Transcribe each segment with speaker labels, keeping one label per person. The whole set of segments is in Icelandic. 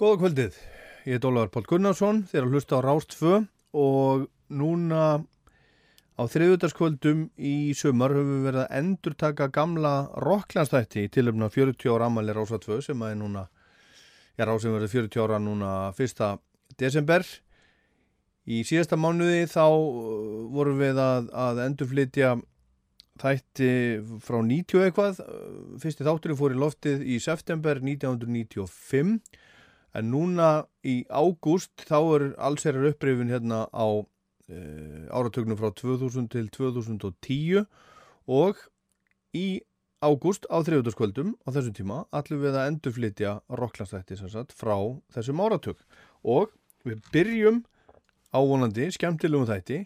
Speaker 1: Góða kvöldið, ég heit Ólaður Pál Gunnarsson, þér að hlusta á Rást 2 og núna á þriðutarskvöldum í sumar höfum við verið að endur taka gamla rocklandstætti í tilumna 40 ára amali Rása 2 sem að er núna, já Rása verið 40 ára núna 1. desember. Í síðasta mánuði þá uh, vorum við að, að endurflytja þætti frá 90 eitthvað, fyrsti þátturinn fór í loftið í september 1995 en núna í ágúst þá er allsherjar upprifin hérna á e, áratögnum frá 2000 til 2010 og í ágúst á þriðutaskvöldum á þessum tíma allum við að endurflytja rocklandstætti frá þessum áratök og við byrjum ávonandi skemmtilegum þætti.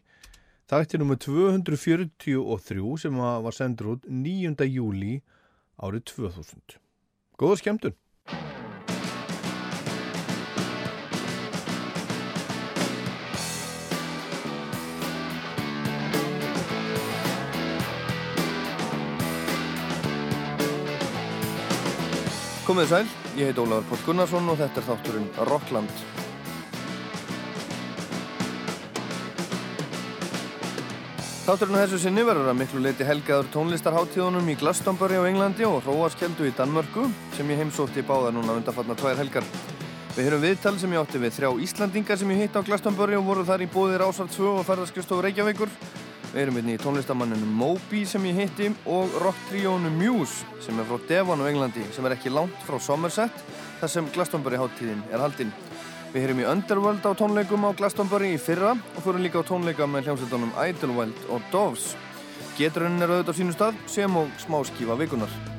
Speaker 1: Þætti nummið 243 sem var sendur út 9. júli árið 2000 Góða skemmtun
Speaker 2: Komið sæl, ég heit Ólaður Pál Gunnarsson og þetta er þátturinn Rockland. Þátturinn þessu sinni verður að miklu leiti helgaður tónlistarháttíðunum í Glastonbury á Englandi og Hróarskeldu í Danmörku sem ég heimsótti í báða núna undanfatna tvær helgar. Við höfum viðtal sem ég átti við þrjá Íslandingar sem ég hitt á Glastonbury og voru þar í bóðir Ásvart 2 og ferðarskjöstofu Reykjavíkur. Við erum hérna í tónlistamanninu Moby sem ég hitti og rock-tríónu Muse sem er frá Devon á Englandi sem er ekki langt frá Somerset þar sem Glastonbury háttíðin er haldinn. Við erum í Underworld á tónleikum á Glastonbury í fyrra og fórum líka á tónleika með hljómsveitunum Idlewild og Doves. Geturinn er auðvitað á sínu stað sem og smáskífa vikunar.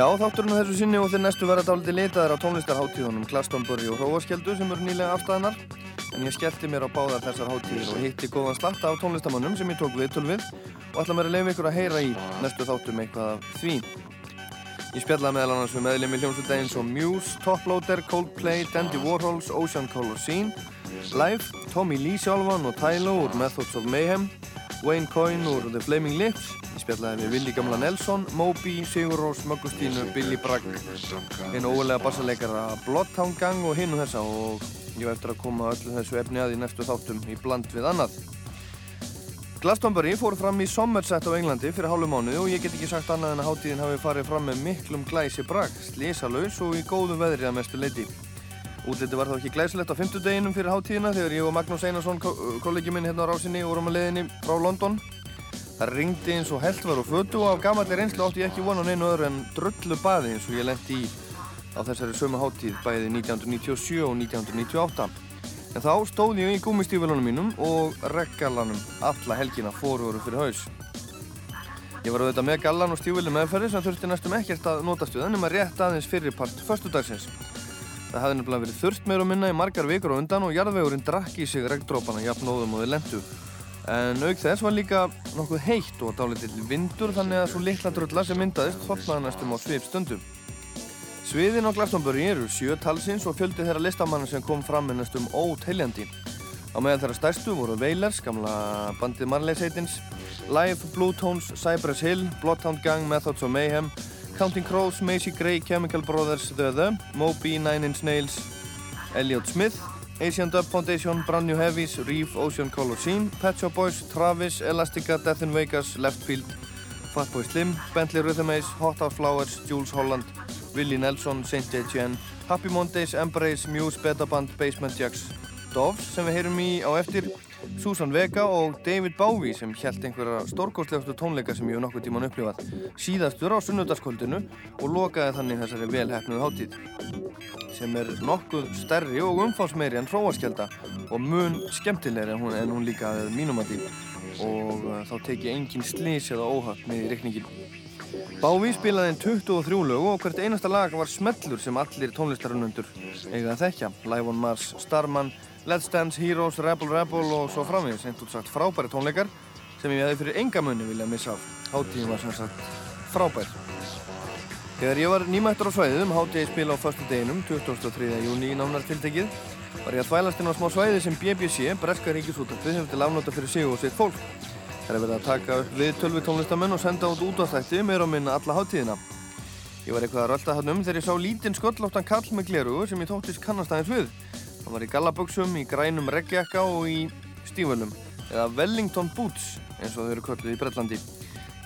Speaker 2: Já, þátturinn á þessu sinni og þeir næstu verða dáliti litaðar á tónlistarháttíðunum Glastonbury og Hróaskjeldu sem eru nýlega afstæðanar en ég skellti mér á báðar þessar háttíðir og hitti góðan slatta af tónlistamannum sem ég tók við og ætla mér að leiða ykkur að heyra í næstu þáttum eitthvað af því. Ég spjallaði meðal annars við meðlum í hljómsvölda eins og Muse, Toploader, Coldplay, Dandy Warhols, Ocean Color Scene, Live, Tommy Lee sjálfan og Tylo úr Methods of Mayhem, Wayne Coyne úr The Flaming Lips Ég spjallaði við Willi Gamla Nelson, Moby, Sigur Rós, Möggustínu, Billy Bragg, hinn ólega bassaleikara Bloodhound Gang og hinn og þessa og ég var eftir að koma öllu þessu efni að í næstu þáttum í bland við annað. Glastonbury fór fram í Somerset á Englandi fyrir hálfu mánuði og ég get ekki sagt annað en að hátíðin hafi farið fram með miklum glæsi bragg, slísalauðs og í góðu veðri að mestu leiti. Útliti var þá ekki glæsilegt á fymtudeginum fyrir hátíðina þegar ég og Magnús Einarsson, kollegi minn hérna á rásinni, vorum að leiðinni frá London. Það ringdi eins og held var og fötu og af gamalli reynslu átti ég ekki vona á neinu öðru en drullu baði eins og ég lendi í á þessari sömu háttíð bæði 1997 og 1998. En þá stóð ég í gúmistífélunum mínum og reggalanum alla helgina fórvöru fyrir haus. Ég var auðvitað með gallan og stíféli meðferði sem þurfti næstum ekkert að notast við ennum að rétta aðeins fyrirpart förstudagsins. Það hafði nefnilega verið þurft meir og minna í margar vikur og undan og jarðvegurinn drakk í sig reggdrópana jafnóðum og þið lendu. En auk þess var líka nokkuð heitt og dálitill vindur þannig að svo litla drölla sem myndaðist þorflaði næstum á svip stundum. Sviðin á Glastonbury eru sjö talsins og fjöldi þeirra listamanna sem kom fram með næstum óteiljandi. Á meðal þeirra stærstu voru Wailers, gamla bandið Marley-seitins, Live, Blue Tones, Cypress Hill, Bloodhound Gang, Methods of Mayhem, Counting Crows, Macy Gray, Chemical Brothers, The The, Moby, Nine Inch Nails, Elliot Smith, Asian Dub Foundation, Brand New Heavies, Reef, Ocean Color Scene, Pet Shop Boys, Travis, Elastica, Death in Vegas, Leftfield, Fatboy Slim, Bentley Rhythm Ace, Hot House Flowers, Jules Holland, Willie Nelson, St. Etienne, Happy Mondays, Embrace, Muse, Beta Band, Basement Jacks, Doves sem við heyrum í á eftir, Susan Vega og David Bowie sem held einhverja stórgóðslegustu tónleika sem ég hef nokkuð tíman upplifað síðastur á sunnudagskvöldinu og lokaði þannig þessari velhæfnuðu háttíð sem er nokkuð stærri og umfásmeiri en hróaskjölda og mun skemmtilegri en hún, en hún líka mínum að því og uh, þá teki engin slís eða óhatt með í reikningin. Bowie spilaði einn 23 lög og hvert einasta lag var smellur sem allir tónlistarunundur eiga að þekkja. Live on Mars, Starman, Let's Dance, Heroes, Rebel Rebel og svo framvegis, eint út sagt frábæri tónleikar sem ég hefði fyrir enga munni vilja missa af. Háttíðin var sem sagt frábær. Þegar ég var nýmættur á svæðið um hátegi spila á förstu deginum, 23. júni í nánar tiltekið, var ég að þvælast inn á smá svæði sem BBC, Breska Ríkisúttarpið, hefur til afnóta fyrir sig og sitt fólk. Það er verið að taka upp við tölvi tónlistamenn og senda út útváðstætti meira á minna alla hátíðina. Ég var eitthvað að rölda hann um þegar ég sá lítinn sköllóttan kall með glerugu sem ég þóttist kannast aðeins við. Hann var í gallaböksum, í grænum reggjakka og í stífölum, eða Wellington Boots eins og þau eru kölluð í Brellandi.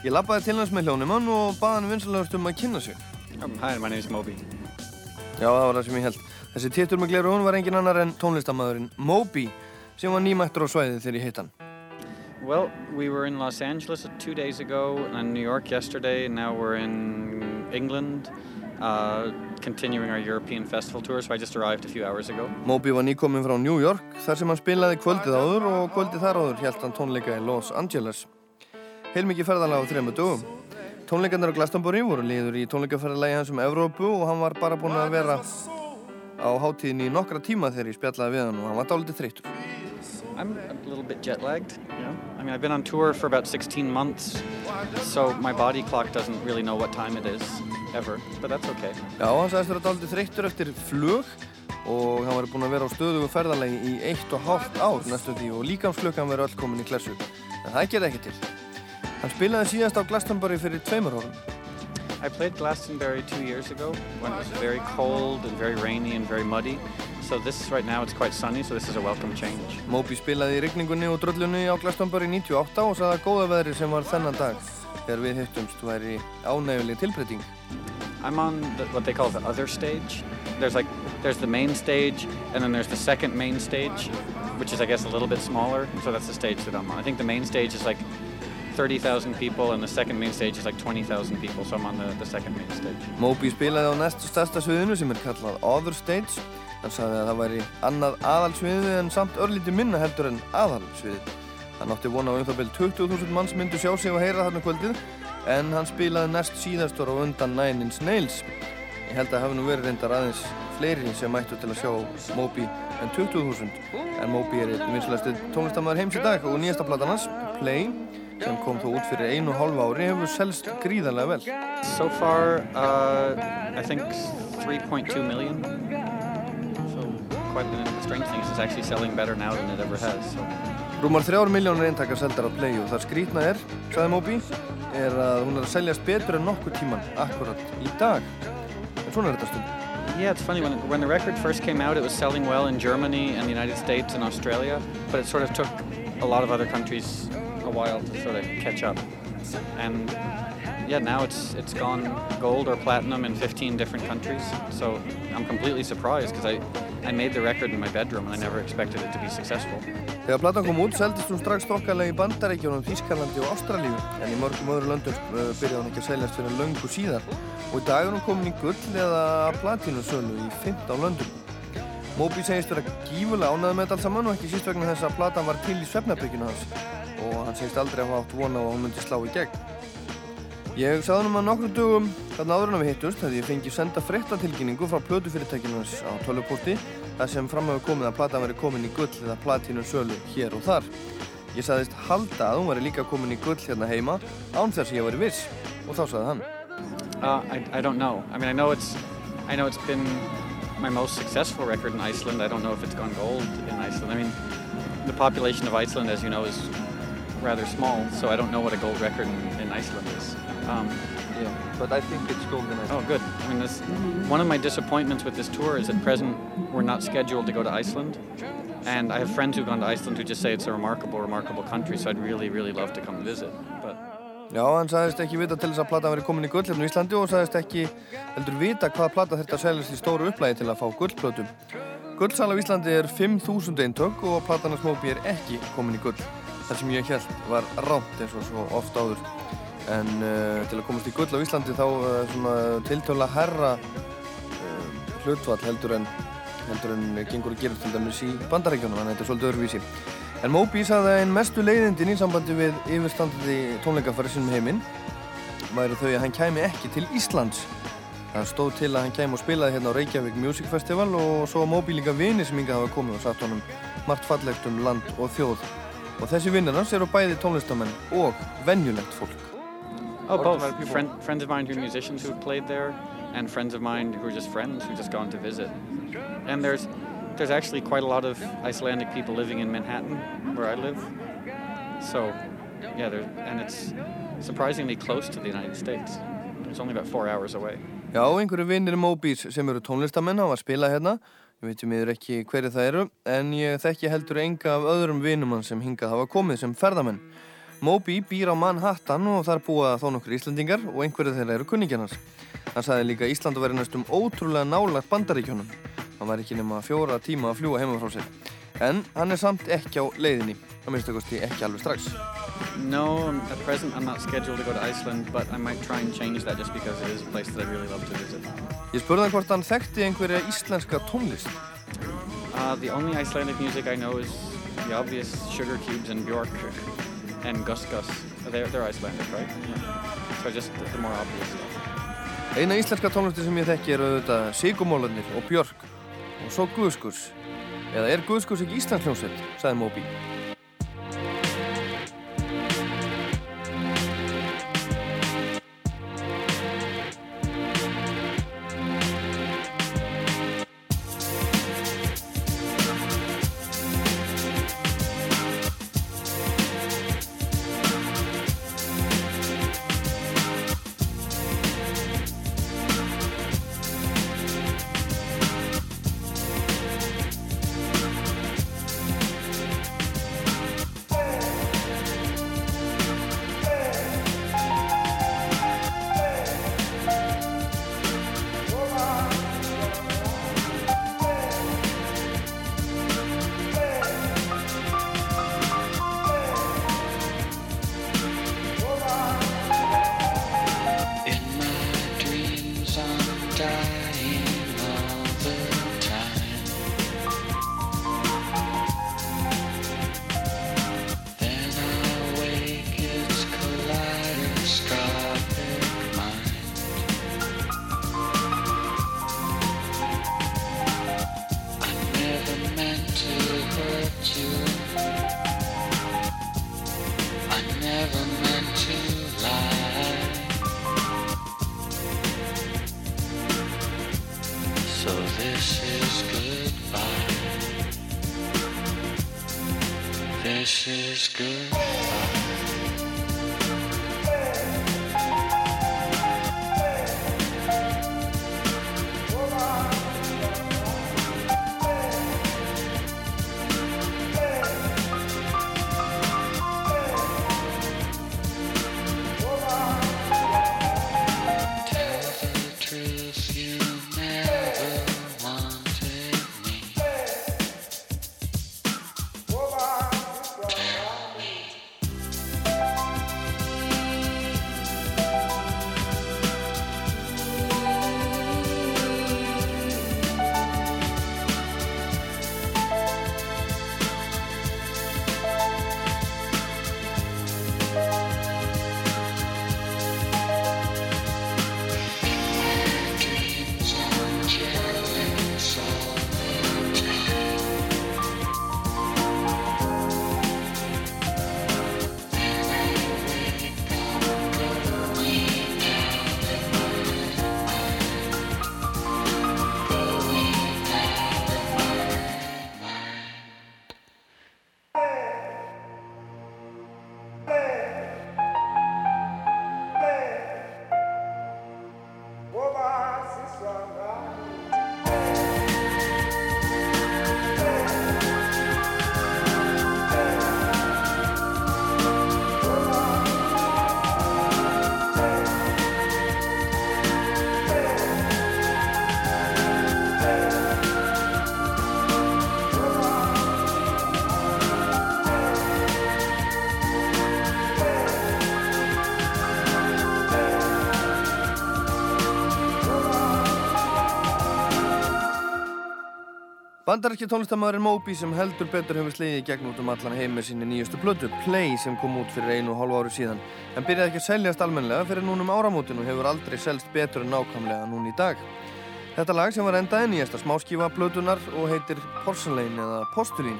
Speaker 2: Ég lappaði til hans með hljónum hann og baði hann vinsalagast um að kynna sig.
Speaker 3: Um, hi, my name is Moby.
Speaker 2: Já, það var það sem ég held. Þessi téttur með gleru hún var engin annar en tónlistamæðurinn Moby sem var nýmættur á svæði þegar ég hitt hann.
Speaker 3: Well, we were in Los Angeles two days ago and New York yesterday and now we're in England uh, continuing our European festival tour so I just arrived a few hours ago.
Speaker 2: Moby var nýkominn frá New York þar sem hann spilaði kvöldið áður og kvöldið þar áður held hann tónleika í Los Angeles. Heilmikið ferðalega á þrejum dögum. Tónleikarnir á Glastonbury voru liður í tónleikaferðalagi hans um Evrópu og hann var bara búinn að vera á hátíðinni í nokkra tíma þegar ég spjallaði við hann og hann var dálítið þreyttur.
Speaker 3: I'm a little bit jet lagged, yeah. I mean, I've been on tour for about 16 months, so my body clock doesn't really know what time it is, ever, but that's okay.
Speaker 2: Já, hann sagðist vera dálítið þreyttur eftir flug og hann var búinn að vera á stöðugu ferðalagi í eitt og hálft ár næstu því og líkamsklukkan verið öll komin í klessu. En það gerði ekki til. Hann spilaði síðast á Glastonbury fyrir tveimur árum.
Speaker 3: I played Glastonbury two years ago when it was very cold and very rainy and very muddy. So this right now it's quite sunny, so this is a welcome change.
Speaker 2: Moby spilaði í rigningunni og dröllunni á Glastonbury 98 og sagði að góða veðri sem var þennan dag þegar við hittumst væri ánæguleg tilbreyting.
Speaker 3: I'm on the, what they call the other stage. There's like there's the main stage and then there's the second main stage, which is I guess a little bit smaller. So that's the stage that I'm on. I think the main stage is like 30,000 people and the second main stage is like 20,000 people, so I'm on the, the second main stage.
Speaker 2: Moby spilaði á næstu stærsta sviðinu sem er kallað Other Stage. Hann sagði að það væri annað aðalsviðið en samt örlítið minna heldur en aðalsviðið. Hann átti vona á um það byrj 20.000 manns myndu sjá sig og heyra þarna kvöldið en hann spilaði næst síðastur á undan Nine Inch Nails. Ég held að hafi nú verið reyndar aðeins fleiri sem mættu til að sjá Moby en 20.000 en Moby er einn vinsulegstu tónlistamæður heims í dag og nýjasta platan hans, Play sem kom þó út fyrir einu og hálfa ári hefur selst gríðarlega vel.
Speaker 3: So far, uh, I think 3.2 million. So quite a strange thing is it's actually selling better now than it ever has. So.
Speaker 2: Rúmar þrjár miljónir eintakar seldar á Play og það skrítna er, sagði Moby, er að hún er að seljast betur en nokkur tíman akkurat í dag. En svona er þetta stund.
Speaker 3: Yeah, it's funny. When, when the record first came out, it was selling well in Germany and the United States and Australia, but it sort of took a lot of other countries a while to sort of catch up. And yeah, now it's it's gone gold or platinum in 15 different countries. So I'm completely surprised because I, I made the record in my bedroom and I never expected it to be successful.
Speaker 2: Þegar platan kom út seldist hún strax þokkalega í Bandaríkjónum, Þískalandi og Ástralíu en í mörgum öðru löndum uh, byrjaði hún ekki að seljast fyrir löngu síðar og í dag er hún komin í gull eða platinusölu í 15 löndum. Moby segist vera gífulega ánæði með allt saman og ekki síst vegna þess að platan var til í svefnabrygginu hans og hann segist aldrei að hafa átt vona á að hún myndi slá í gegn. Ég sagði hann um að nokkru dögum þarna áður en við hittust að ég fengi senda frettatilkynningu frá plötufyrirtækinu hans á tölvuporti þar sem framhefur komið að platan veri komin í gull eða platinu sölu hér og þar. Ég sagðist halda að hún veri líka komin í gull hérna heima án þess að ég veri viss og þá sagði hann.
Speaker 3: Uh, I, I don't know. I mean, I know it's I know it's been my most successful record in Iceland. I don't know if it's gone gold in Iceland. I mean, the population of Iceland, as you know, is rather small, so I don't know what a gold record in, in Iceland is. Um,
Speaker 2: Yeah, but I think it's gold in Iceland.
Speaker 3: oh, good. I mean, this, one of my disappointments with this tour is at present we're not scheduled to go to Iceland. And I have friends who've gone to Iceland who just say it's a remarkable, remarkable country, so I'd really, really love to come visit. But
Speaker 2: Já, hann sagðist ekki vita til þess að platan veri komin í gull hérna í Íslandi og sagðist ekki heldur vita hvaða plata þurfti að seljast í stóru upplægi til að fá gullplötu. Gullsal á Íslandi er 5.000 eintök og platan af Smóbi er ekki komin í gull. Það sem ég held var rámt eins og svo oft áður. En uh, til að komast í gull á Íslandi þá uh, svona tiltöla herra uh, hlutvall heldur en heldur en gengur að gera til dæmis í bandarækjunum, þannig að þetta er svolítið öðruvísi. En Moby sagði að einn mestu leiðindin í sambandi við yfirstandandi tónleikafæri sinum heiminn væri þau að hann kæmi ekki til Íslands. Það stóð til að hann kæmi og spilaði hérna á Reykjavík Music Festival og svo Moby líka vini sem yngi hafa komið og sagt honum margt fallegt um land og þjóð. Og þessi vinnarnas eru bæði tónlistamenn og venjulegt fólk.
Speaker 3: Oh, both. Friend, friends of mine who are musicians who have played there, and friends of mine who are just friends who just gone to visit. And there's there's actually quite a lot of Icelandic people living in Manhattan, where I live. So, yeah, and it's surprisingly close to the United States. It's only about four hours away.
Speaker 2: Já, einhverju vinnir Mobís sem eru tónlistamenn hafa spilað hérna. Ég veit mér ekki hverju það eru, en ég þekki heldur enga af öðrum vinnum hans sem hingað hafa komið sem ferðamenn. Moby býr á Manhattan og þar búa þó nokkur Íslandingar og einhverju þeirra eru kunningjar hans. Hann sagði líka að Ísland væri næstum ótrúlega nálagt bandaríkjónum. Hann var ekki nema fjóra tíma að fljúa heima frá sér. En hann er samt ekki á leiðinni, að minnst kosti ekki alveg strax.
Speaker 3: No, I'm- at present I'm not scheduled to go to Iceland, but I might try and change that just because it is a place that I really love to visit.
Speaker 2: Ég spurði hann hvort hann þekkti einhverja íslenska tónlist.
Speaker 3: Uh, the only Icelandic music I know is the obvious Sugar Cubes and Bjork and Gus Gus. They're, they're Icelandic, right? Yeah. So just the, more obvious stuff.
Speaker 2: Eina íslenska tónlisti sem ég þekki er auðvitað Sigurmólarnir og Björk og svo Guðskurs. Eða er Guðskurs ekki íslensk hljómsveit, sagði Moby. Bandarækki tónlistamæðurinn Moby sem heldur betur hefur slegið í gegn út um allan heim með sinni nýjustu plötu, Play, sem kom út fyrir einu og hálfu ári síðan. En byrjaði ekki að seljast almenlega fyrir núnum áramótin og hefur aldrei selst betur en nákvæmlega núna í dag. Þetta lag sem var endaði nýjasta smáskífa plötunar og heitir Porcelain eða Postulín.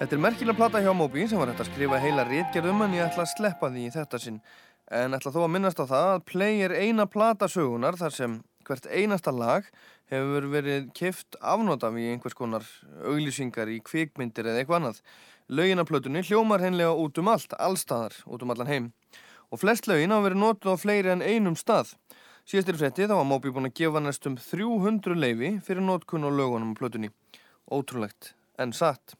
Speaker 2: Þetta er merkilega plata hjá Moby sem var hægt að skrifa heila rétgerð um en ég ætla að sleppa því í þetta sinn. en ætla þó að minnast á það að Play er eina plata sögunar þar sem hvert einasta lag hefur verið kift afnótaf í einhvers konar auglýsingar í kvikmyndir eða eitthvað annað. Lögin af plötunni hljómar hennilega út um allt, allstaðar, út um allan heim. Og flest lögin hafa verið notuð á fleiri en einum stað. Síðastir frétti þá var Moby búin að gefa næstum 300 leifi fyrir notkun og lögunum á plötunni. Ótrúlegt, en satt.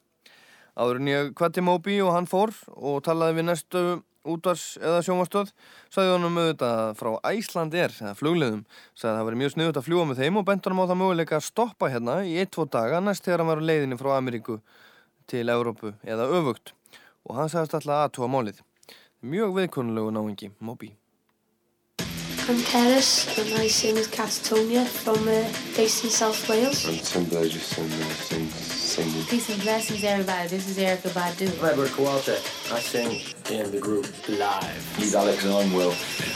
Speaker 2: Áður en ég kvatti Moby og hann fór og talaði við næstu útvars eða sjónvastöð sagði honum auðvitað frá Æsland er eða flugleðum, sagði að það væri mjög sniðut að fljúa með þeim og bent honum á það möguleika að stoppa hérna í 1-2 daga næst þegar hann var á leiðinni frá Ameríku til Evrópu eða öfugt. Og hann sagðist alltaf aðtóa málið. Mjög viðkonulegu náingi, Moby
Speaker 4: I'm Keris and I sing with Catatonia from uh, based in South Wales.
Speaker 5: I'm Tim Burgess and uh, sing, singing.
Speaker 6: Peace and blessings, everybody. This is Erica Badu.
Speaker 7: I'm Edward Kowalczyk. I sing in the group live.
Speaker 5: He's Alex and I'm Will.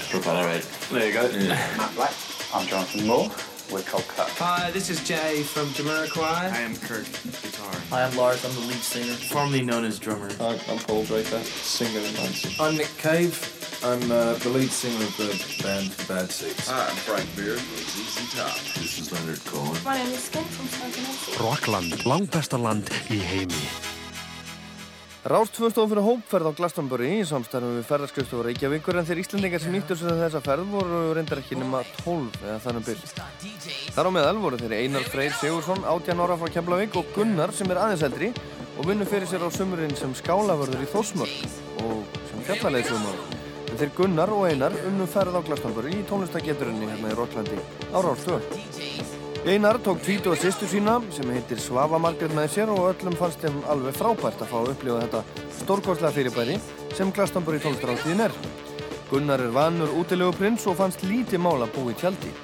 Speaker 5: Propeller Red.
Speaker 7: There you go.
Speaker 8: Matt Black. I'm Jonathan Moore. We're called Cut.
Speaker 9: Hi, this is Jay from Jamiroquai.
Speaker 10: I am Kirk, guitar.
Speaker 11: Hi, I'm Lars. I'm the lead singer,
Speaker 10: formerly known as drummer.
Speaker 12: Hi, I'm Paul Draper, singer and dancer.
Speaker 13: I'm Nick Cave. I'm uh, the lead singer of the band Bad Seeds.
Speaker 14: Hi, I'm Frank Beard from ZZ Top.
Speaker 15: This is Leonard Cohen.
Speaker 4: My name is Skin from Skankanessi.
Speaker 16: Rockland, langbesta land í heimi.
Speaker 2: Rást tvöstof fyrir hópferð á Glastonbury í samstæðum við ferðarskristofu Reykjavíkur en þeir Íslandingar sem nýttur sér þessa ferð voru reyndar ekki nema 12 eða þannig byrj. Þar á meðal voru þeir Einar Freyr Sigursson, 18 ára frá Keflavík og Gunnar sem er aðeins eldri og vinnur fyrir sér á sumurinn sem skálavörður í Þórsmörk og sem fjallaleiðsumar. En þeir Gunnar og Einar unnum ferð á Glastonbury í tónlistageturinni hérna í Rokklandi á Ráðstöð. Einar tók tvítu að sýstu sína sem heitir Svava Margreth með sér og öllum fannst þeim alveg frábært að fá að upplifa þetta stórkostlega fyrirbæri sem Glastonbury tónlistaráttíðin er. Gunnar er vanur útilegu prins og fannst lítið mál að búa í tjaldi.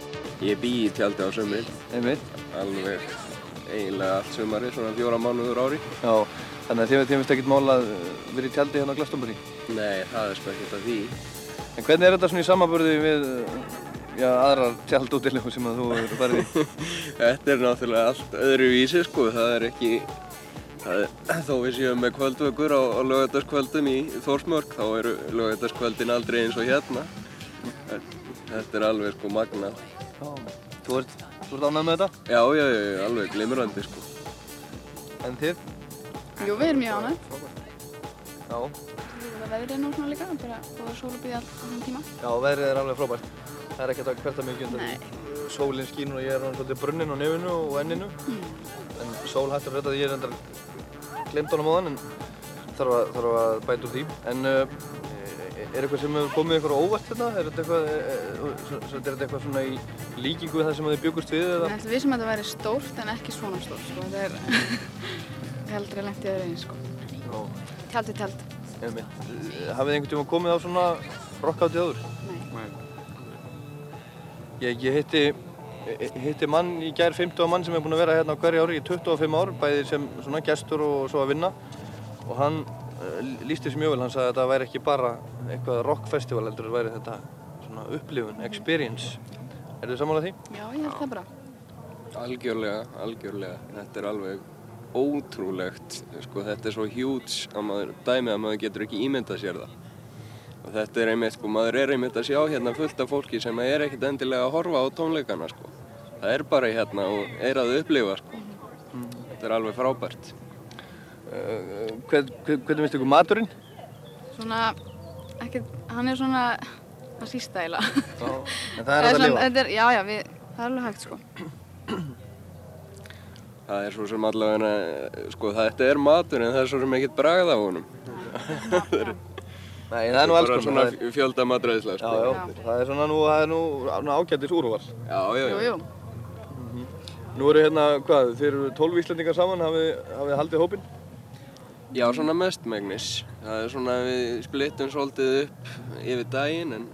Speaker 5: Ég bý í tjaldi á sömur.
Speaker 2: Einmitt.
Speaker 5: Alveg eiginlega allt sömari, svona fjóra mánuður ári.
Speaker 2: Já, þannig að þið finnst ekkert mál að vera í tjaldi hérna á Glastonbury?
Speaker 5: Nei, það er sko ekkert af því.
Speaker 2: En hvernig er þetta svona í samanburði við já, aðrar tjaldútilegu sem að þú eru farið í?
Speaker 5: Þetta er náttúrulega allt öðru vísi sko, það er ekki, það er, þó við séum með kvöldvökur á, á lögætarskvöldum í Þórsmörk, þá eru lögætarskvöldin aldrei eins og hérna. Þetta er alveg sko magna.
Speaker 2: Já, þú ert, þú ert ánægð með þetta?
Speaker 5: Já, já, já, alveg glimrandi sko.
Speaker 2: En þið?
Speaker 17: Jú, við erum mjög ánægð.
Speaker 2: Já.
Speaker 17: Það veðrið er nú svona líka, bara góða sól og býða allan tíma.
Speaker 2: Já, veðrið er alveg frábært. Það er ekki að taka hverta mikið undan
Speaker 17: Nei.
Speaker 2: Sólinn skín og ég er hann svolítið brunninn á nefinu og enninu.
Speaker 17: Mm.
Speaker 2: En sól hættur þetta að ég er endar glemt honum á þann en þarf að, þarf að bæta úr því. En uh, er eitthvað sem hefur komið ykkur óvart hérna? Er þetta eitthvað, er þetta eitthvað svona í líkingu við það sem þið byggust við? Eða?
Speaker 17: Við sem að þetta væri stórt en ekki svona stórt, sko. Þetta er heldri lengt í öðru einn, sko.
Speaker 2: Já.
Speaker 17: Tjaldi tjald.
Speaker 2: Hafið þið einhvern tíma komið á svona rockhátti áður?
Speaker 17: Nei.
Speaker 2: Ég, ég hitti, hitti mann í gær 50 mann sem er búinn að vera hérna á hverju ári í 25 ár, bæði sem svona gestur og svo að vinna og hann uh, lísti þessi mjög vel, hann sagði að þetta væri ekki bara eitthvað rockfestival heldur, þetta væri þetta svona upplifun, experience. Er þið sammálað því?
Speaker 17: Já, ég held það bara.
Speaker 5: Algjörlega, algjörlega. Þetta er alveg ótrúlegt. Sko, þetta er svo hjúts að maður dæmið að maður getur ekki ímyndað sér það. Og þetta er einmitt, sko, maður er einmitt að sjá hérna fullt af fólki sem er ekkert endilega að horfa á tónleikana, sko. Það er bara hérna og er að upplifa, sko. Mm. Þetta er alveg frábært.
Speaker 2: Uh, hvern, hvern, hvernig finnst ykkur maturinn?
Speaker 17: Svona, ekkert, hann er svona að sísta eiginlega.
Speaker 2: Það er lifa?
Speaker 17: Er, já, já, við, það er alveg hægt, sko.
Speaker 5: Það er svo sem allavega, sko, þetta er matur en það er svo sem ekkert bragð á honum.
Speaker 2: Nei, það er nú alls
Speaker 5: konar. Svona er... fjölda matræðislega, sko.
Speaker 2: Já, já, það er svona nú, það er nú, nú ágættis úrval.
Speaker 5: Já, já, já.
Speaker 17: Jú, jú.
Speaker 2: Mm -hmm. Nú eru hérna, hvað, þeir eru 12 íslendingar saman, hafið hafið haldið hópin?
Speaker 5: Já, svona mestmægnis. Það er svona, við splittum svolítið upp yfir daginn en,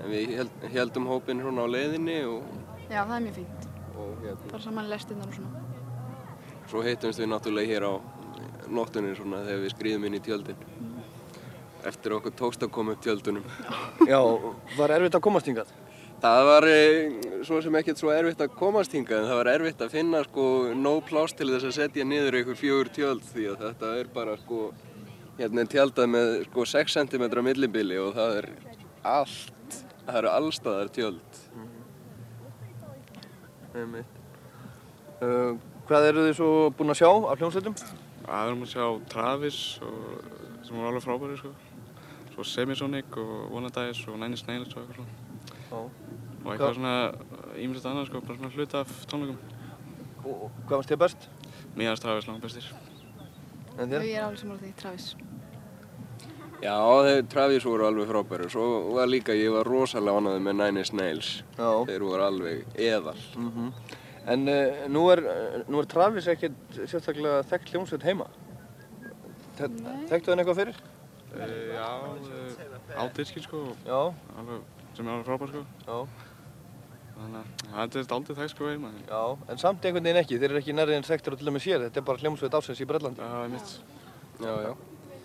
Speaker 5: en við held, heldum hópin svona á leiðinni og...
Speaker 17: Já, það er mjög fínt.
Speaker 5: Og hérna...
Speaker 17: Bara saman lestinnar og svona.
Speaker 5: Svo hittumst við náttúrulega hér á nóttunni svona þegar við skrýðum inn í tjöldin.
Speaker 17: Mm.
Speaker 5: Eftir okkur tókst að koma upp tjöldunum.
Speaker 2: Já, var erfitt að komast hingað?
Speaker 5: Það var svo sem ekkert svo erfitt að komast hingað en það var erfitt að finna sko nóg pláss til þess að setja niður einhver fjögur tjöld því að þetta er bara sko hérna tjaldað með sko 6 cm millibili og það er allt, það eru allstaðar tjöld.
Speaker 2: Einmitt. Uh, hvað eru þið svo búin að sjá af hljómsveitum?
Speaker 11: Já, við erum að sjá Travis og, sem voru alveg frábæri sko. Svo Semisonic og Wannadies og Nine Inch Nails og eitthvað svona. Og eitthvað svona ímyndist annað sko, bara svona hluta af tónleikum.
Speaker 2: Og, og hvað varst þér best?
Speaker 11: Mér aðeins Travis langt bestir.
Speaker 2: En
Speaker 17: Ég er alveg sammála því, Travis.
Speaker 5: Já, þeir Travis voru alveg frábæri. Svo var líka, ég var rosalega ánægður með Nine Inch Nails.
Speaker 2: Já.
Speaker 5: Þeir voru alveg eðal.
Speaker 2: Mm En uh, nú, er, nú er Travis ekkert sérstaklega þekkt hljómsveit heima. Þe þekktu hann eitthvað fyrir?
Speaker 11: Uh, já, uh, ádirskinn sko.
Speaker 2: Já.
Speaker 11: Alveg, sem er alveg frábær sko.
Speaker 2: Já.
Speaker 11: Þannig að þetta er aldrei þekkt sko heima.
Speaker 2: Já, en samt einhvern veginn ekki. Þeir eru ekki nærrið en þekktur og til og með sér. Þetta er bara hljómsveit ásins í Brellandi.
Speaker 11: Já, ég mitt.
Speaker 5: Já, já.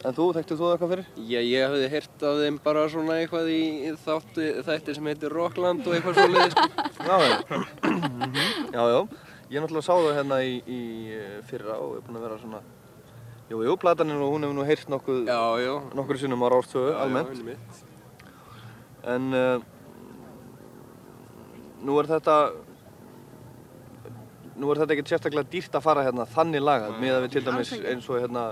Speaker 2: En þú, þekktu þú eitthvað fyrir?
Speaker 5: Já, ég hafði heyrt af þeim bara svona eitthvað í þáttu, þætti sem heitir Rockland og eitthvað svoleiði sko.
Speaker 2: Já, já, já. Ég náttúrulega sá það hérna í, í eh, fyrra og er búinn að vera svona... Jú, jú, plataninn og hún hefur nú heyrt nokkuð...
Speaker 5: Já, já.
Speaker 2: Nokkur sinnum á Rárstöðu, almennt.
Speaker 5: Já, já, mitt.
Speaker 2: En uh, nú er þetta... Nú er þetta ekkert sérstaklega dýrt að fara hérna þannig lagað, með að við til dæmis eins og hérna,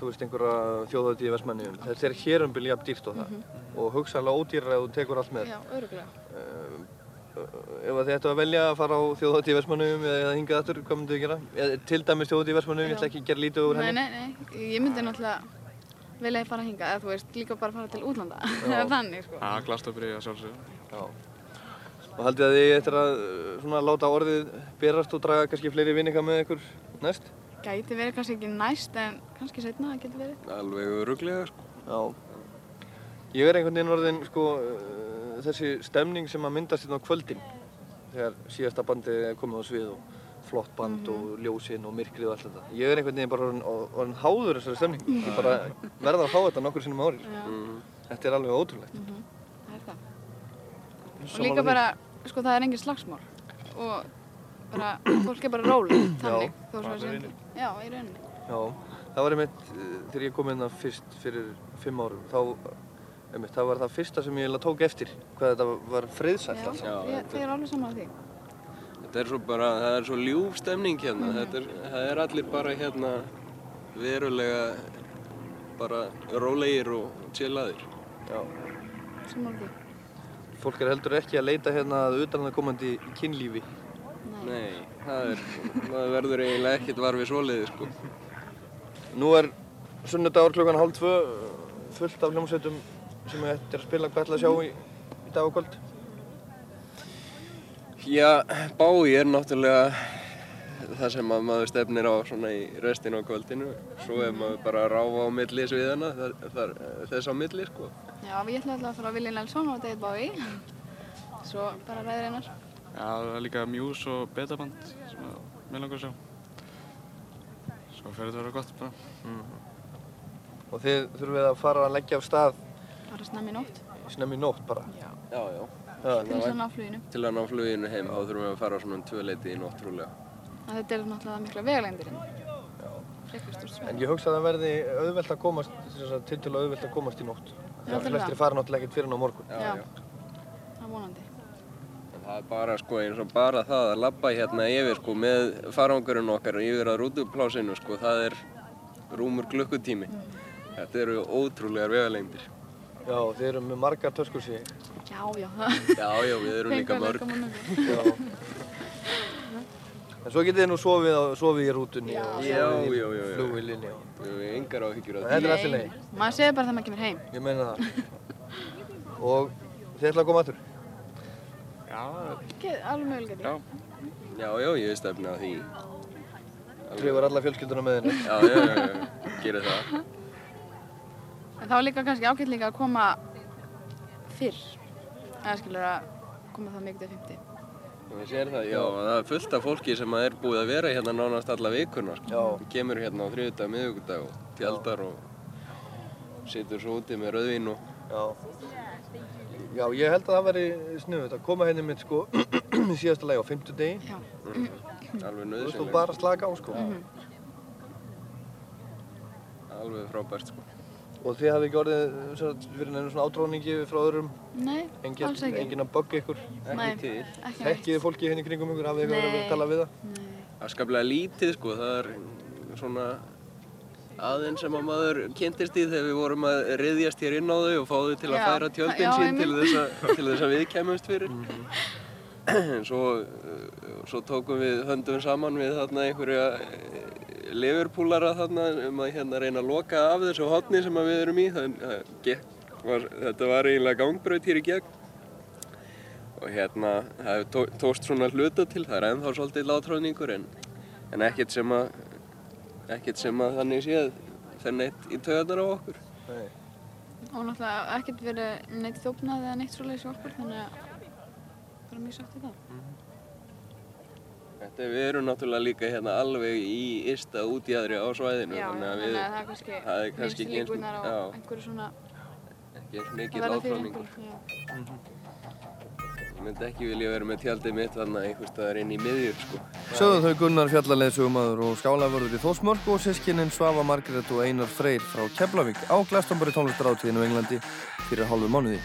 Speaker 2: þú veist, einhverja þjóðhætti í Vestmanniðum. Þetta er hérumbil jafn dýrt og það. Og hugsanlega ódýrara ef þú tekur allt með.
Speaker 17: Já, öruglega.
Speaker 2: Uh, ef að þið ættu að velja að fara á þjóðhátti í Vestmannum eða hingað aftur, hvað myndu þið gera? Eða, til dæmis þjóðhátti í Vestmannum, ég ætla ekki að gera lítið úr
Speaker 17: Nei,
Speaker 2: henni.
Speaker 17: nei, nei. Ég myndi náttúrulega vilja fara hingað, eða þú veist, líka bara fara til útlanda. Þannig, sko.
Speaker 11: Já, að sjálfsögðu.
Speaker 2: Já. Og haldið að þið eftir að uh, svona láta orðið berast og draga kannski fleiri vinninga með ykkur næst?
Speaker 17: Gæti verið kannski ekki næst, en kannski setna, það getur verið.
Speaker 5: Alveg öruglega sko.
Speaker 2: Já. Ég er einhvern veginn orðin, sko, uh, þessi stemning sem að myndast hérna á kvöldin þegar síðasta bandið er komið á svið og flott band og ljósinn og myrkrið og allt þetta. Ég er einhvern veginn bara orðin, orðin háður þessari stemning. Ég bara verða að fá þetta nokkur sinnum á ári.
Speaker 17: Já.
Speaker 2: Þetta er alveg ótrúlegt.
Speaker 17: Mhm. Það er það. Og líka bara, sko, það er engin slagsmál. Og bara, fólk er bara róleg, þannig.
Speaker 2: Já.
Speaker 17: að. Já, í rauninni.
Speaker 2: Já, það var einmitt, uh, þegar ég kom inn það fyrst fyrir fimm árum, þá, einmitt, það var það fyrsta sem ég tók eftir, hvað þetta var friðsælt allt.
Speaker 17: Já, ég, þið er alveg saman því.
Speaker 5: Þetta er svo bara, það er svo ljúf stemning hérna.
Speaker 17: Mhm.
Speaker 5: Þetta er, það er allir bara hérna verulega bara rólegir og chillaðir.
Speaker 2: Já.
Speaker 17: Saman því.
Speaker 2: Fólk er heldur ekki að leita hérna að utanaðkomandi kynlífi.
Speaker 5: Nei, það er, maður verður eiginlega ekkert var við svoleiði sko.
Speaker 2: Nú er sunnudagur klukkan hálf tvö, fullt af hljómsveitum sem er eftir að spila hvað ætla að sjá í, í dag og kvöld.
Speaker 5: Já, bái er náttúrulega það sem að maður stefnir á svona í restin á kvöldinu. Svo er maður bara að ráfa á milli sviðana, það, það, þess á milli sko.
Speaker 17: Já, við ætlum alltaf að fara á Willi Nelson og David Bowie. Svo bara ræðir einar.
Speaker 11: Já, það er líka Muse og Betaband sem að mér langar að sjá. Svo fyrir þetta að vera gott bara.
Speaker 2: Mhm. Og þið þurfið að fara að leggja af stað
Speaker 17: Bara snemmi í nótt.
Speaker 2: snemmi í nótt bara.
Speaker 17: Já.
Speaker 5: Já, já.
Speaker 2: Já.
Speaker 17: Til þess að ná fluginu.
Speaker 5: Til að ná fluginu heim, þá þurfum við að fara svona um tvö leiti í nótt trúlega.
Speaker 17: En þetta er náttúrulega mikla vegalengdir hérna. Frekar stórt svæði.
Speaker 2: En ég hugsa að það verði auðvelt að komast, til til auðvelt að komast í nótt.
Speaker 17: Já,
Speaker 2: Það
Speaker 17: til
Speaker 2: flestir
Speaker 17: það.
Speaker 2: fara náttúrulega ekkert fyrir ná morgun.
Speaker 5: Já,
Speaker 17: Já.
Speaker 5: já.
Speaker 17: Það er vonandi.
Speaker 5: Það er bara sko eins og bara það að labba hérna yfir sko með farangurinn okkar yfir að rútuplásinu sko, það er rúmur klukkutími. Þetta eru ótrúlegar vegalengdir.
Speaker 2: Já, þið eru með margar töskur sér.
Speaker 17: Já, já.
Speaker 5: Já, já, við erum líka mörg.
Speaker 2: En svo getið þið nú sofið, á, sofið í rútunni
Speaker 17: Já.
Speaker 2: og
Speaker 5: Já,
Speaker 2: sofið
Speaker 5: já, já,
Speaker 2: í
Speaker 5: já.
Speaker 2: flugvilinni.
Speaker 5: Við hefum engar áhyggjur
Speaker 2: En
Speaker 5: því.
Speaker 2: þetta er allt í lagi.
Speaker 17: Maður segir bara það maður kemur heim.
Speaker 2: Ég meina það. Og þið ætla að koma aftur?
Speaker 11: Já,
Speaker 17: Get, alveg mögulega
Speaker 11: Já.
Speaker 5: Já, já, ég stefna að því.
Speaker 2: Trefur alla fjölskylduna með henni.
Speaker 5: Já, já, já, já, gerir það.
Speaker 17: En þá er líka kannski ágætt líka að koma fyrr. Eða skilur að koma það mikið til 50.
Speaker 5: Þú sér það, já, það er fullt af fólki sem er búið að vera hérna nánast alla vikuna, sko.
Speaker 2: Já.
Speaker 5: Kemur hérna á þriðudag, miðugudag og tjaldar og situr svo úti með rauðvín og...
Speaker 2: Já. Já, ég held að það væri sniðut að koma henni mitt sko í síðasta lagi á fimmtudegi.
Speaker 17: Já.
Speaker 5: Alveg
Speaker 2: Þú veist,
Speaker 5: nöðsynlegt.
Speaker 2: bara slaka á sko.
Speaker 17: Mhm.
Speaker 5: Alveg frábært, sko.
Speaker 18: Og þið hafið ekki orðið fyrir nefnum svona átróningi frá öðrum?
Speaker 17: Nei,
Speaker 18: engin,
Speaker 17: alls ekki.
Speaker 18: Engin að bugga ykkur?
Speaker 17: Nei,
Speaker 5: Ekki til.
Speaker 18: Þekkið fólki henni kringum ykkur? Hafið þið eitthvað verið að tala við það?
Speaker 5: Afskaplega lítið sko, það er svona aðeins sem að maður kynntist í þegar við vorum að riðjast hér inn á þau og fá þau til að
Speaker 17: Já,
Speaker 5: færa tjöldin sín til þess, að, til þess að við kemumst fyrir. svo, uh, svo tókum við höndum saman við þarna einhverja liverpúlara þarna um að hérna reyna að loka af þessu hotni sem að við erum í. Það, það gekk, var, þetta var eiginlega gangbraut hér í gegn. Og hérna, það tó, tókst svona hluta til, það er ennþá svolítið látráðningur en, en ekkert sem að ekkert sem að þannig séð fer neitt í töðunar á okkur.
Speaker 18: Nei.
Speaker 17: Og náttúrulega ekkert verið neitt þóknað eða neitt svoleiðis í okkur, þannig að bara mjög sátt í það.
Speaker 5: Þetta við erum náttúrulega líka hérna alveg í ysta útjæðri á svæðinu.
Speaker 17: Já,
Speaker 5: þannig að
Speaker 17: þannig
Speaker 5: við,
Speaker 17: að það er kannski
Speaker 5: er eins-
Speaker 17: líkurnar á einhverju svona
Speaker 5: ekki eins
Speaker 17: að
Speaker 5: mikið látráðningur.
Speaker 17: einhverju. já.
Speaker 5: Ég myndi ekki vilja vera með tjaldið mitt þarna einhvers staðar inn í miðjur sko.
Speaker 18: Sögðu þau Gunnar Fjallarleðsugumadur og skálavörður í Þósmörk og sískinin Svava Margrét og Einar Freyr frá Keflavík á Glastonbury tónlistaráttíðinu Englandi fyrir hálfu mánuði.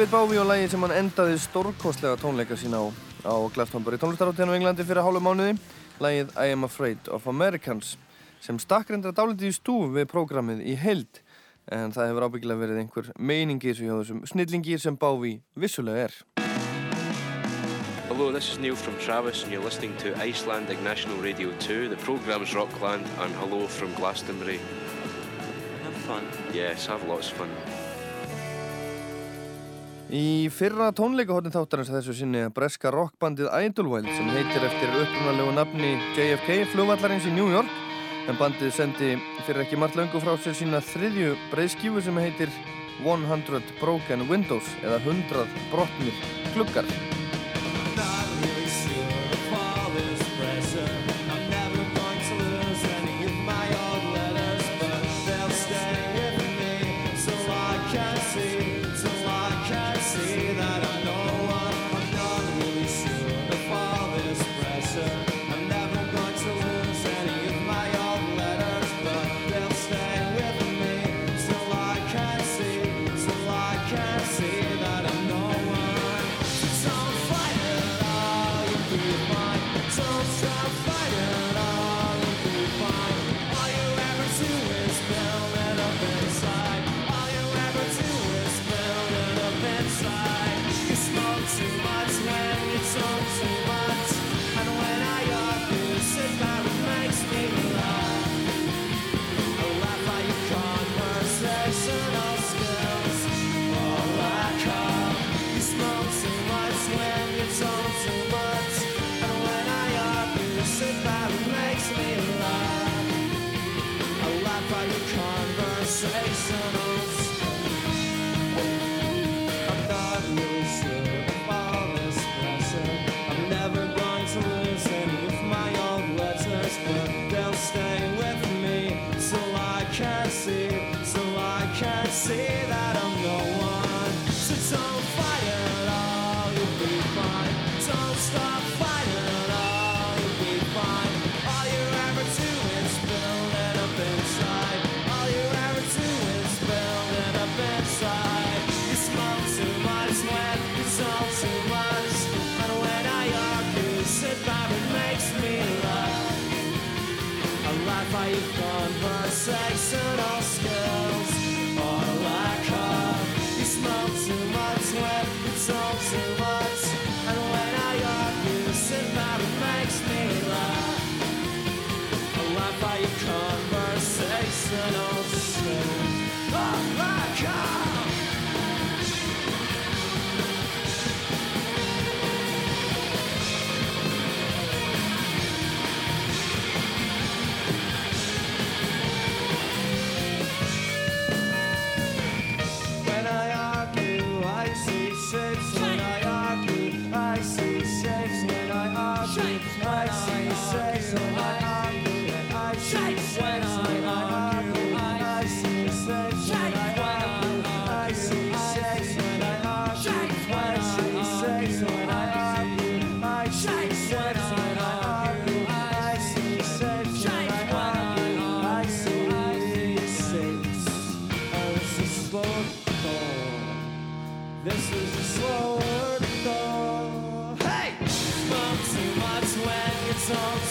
Speaker 2: David Bowie og lægið sem hann endaði stórkostlega tónleika sína á, á Glastonbury tónlistaráttíðan á Englandi fyrir hálfu mánuði. Lægið I am afraid of Americans sem stakk reyndra dálitið í stúf við prógramið í held en það hefur ábyggilega verið einhver meiningir sem hjá þessum snillingir sem Bowie vissulega er.
Speaker 19: Hello, this is Neil from Travis and you're listening to Icelandic National Radio 2 The program is Rockland and hello from Glastonbury. Have fun. Yes, have lots of fun.
Speaker 2: Í fyrra tónleikahotni þáttarins að þessu sinni breska rockbandið Idlewild sem heitir eftir upprunalegu nafni JFK flugvallarins í New York. En bandið sendi fyrir ekki margt löngu frá sér sína þriðju breyðskífu sem heitir 100 Broken Windows eða 100 brotnir
Speaker 15: klukkar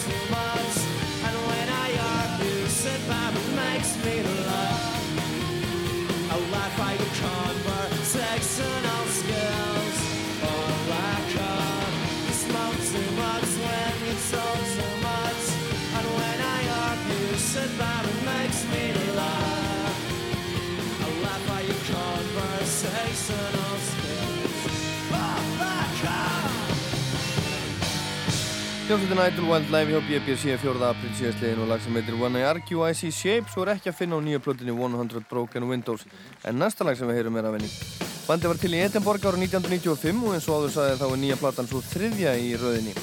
Speaker 15: too much. And when I argue, said Bible makes me Hljómsveitin Idlewild live hjá BBC 4. april síðastliðin og lag sem heitir When I Argue I See Shapes og er ekki að finna á nýja plötinni 100 Broken Windows en næsta lag sem við heyrum er að venni. Bandi var til í Edinborg ára 1995 og eins og áður sagði þá er nýja platan svo þriðja í rauðinni.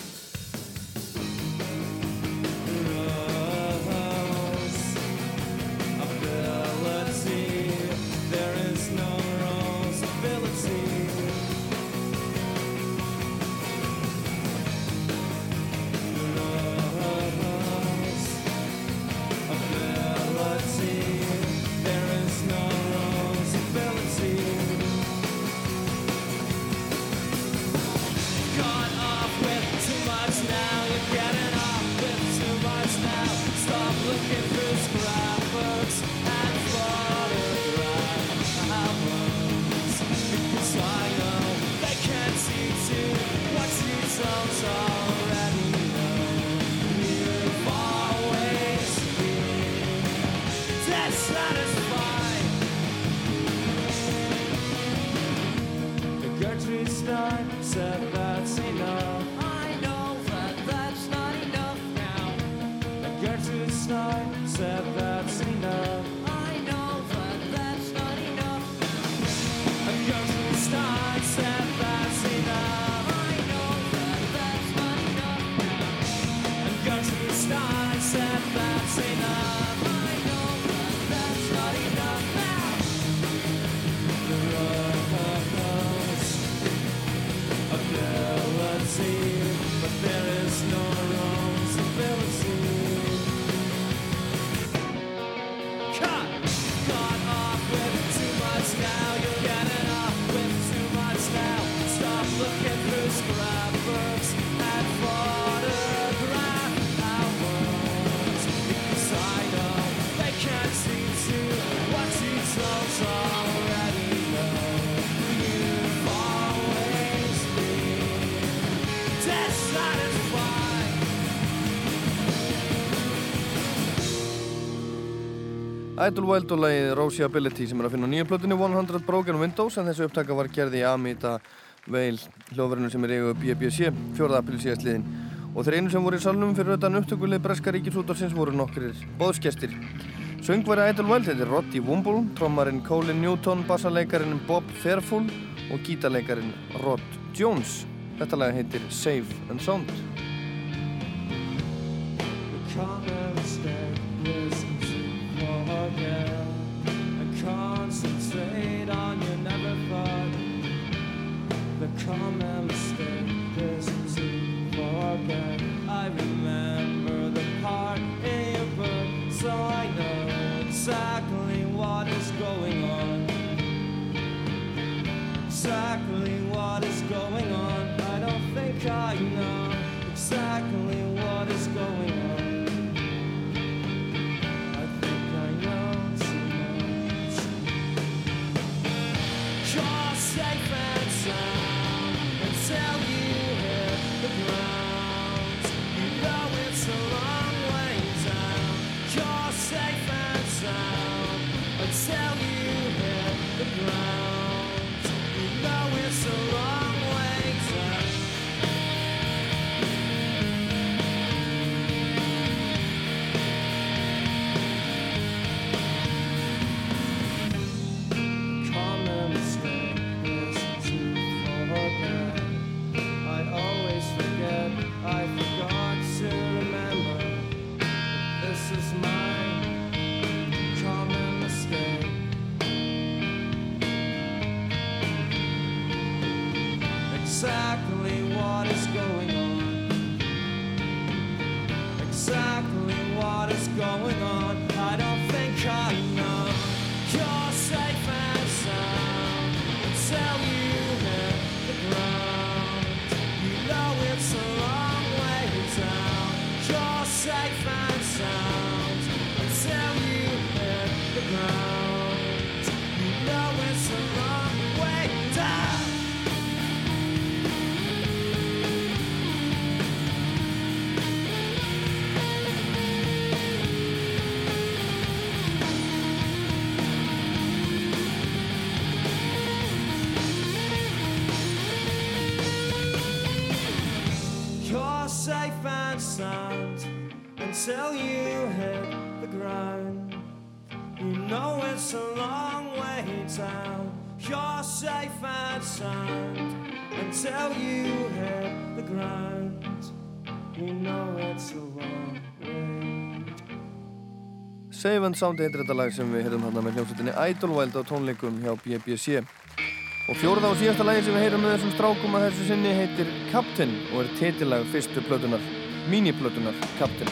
Speaker 15: Idlewild og lagið Rosiability sem er að finna á nýja plötunni 100 Broken Windows en þessu upptaka var gerði í Amita Veil hljóðverðinu sem er eigu BBC 4. april síðastliðin og þeir einu sem voru í salnum fyrir utan upptökulið Breska Ríkisútarsins voru nokkrir bóðskestir. Söngveri Idlewild heitir Roddy Womble, trommarinn Colin Newton, bassaleikarin Bob Fairfull og gítarleikarin Rod Jones. Þetta lag heitir Safe and Sound.
Speaker 20: Until you hit the ground. You know it's a long way down. You're safe and sound until you hit the ground. You know it's a long way.
Speaker 2: Save and Sound heitir þetta lag sem við heyrum þarna með hljómsveitinni Idlewild á tónleikum hjá BBC. Og fjórða og síðasta lagi sem við heyrum með þessum strákum að þessu sinni heitir Captain og er titillag fyrstu plötunar, mini-plötunar
Speaker 15: Captain.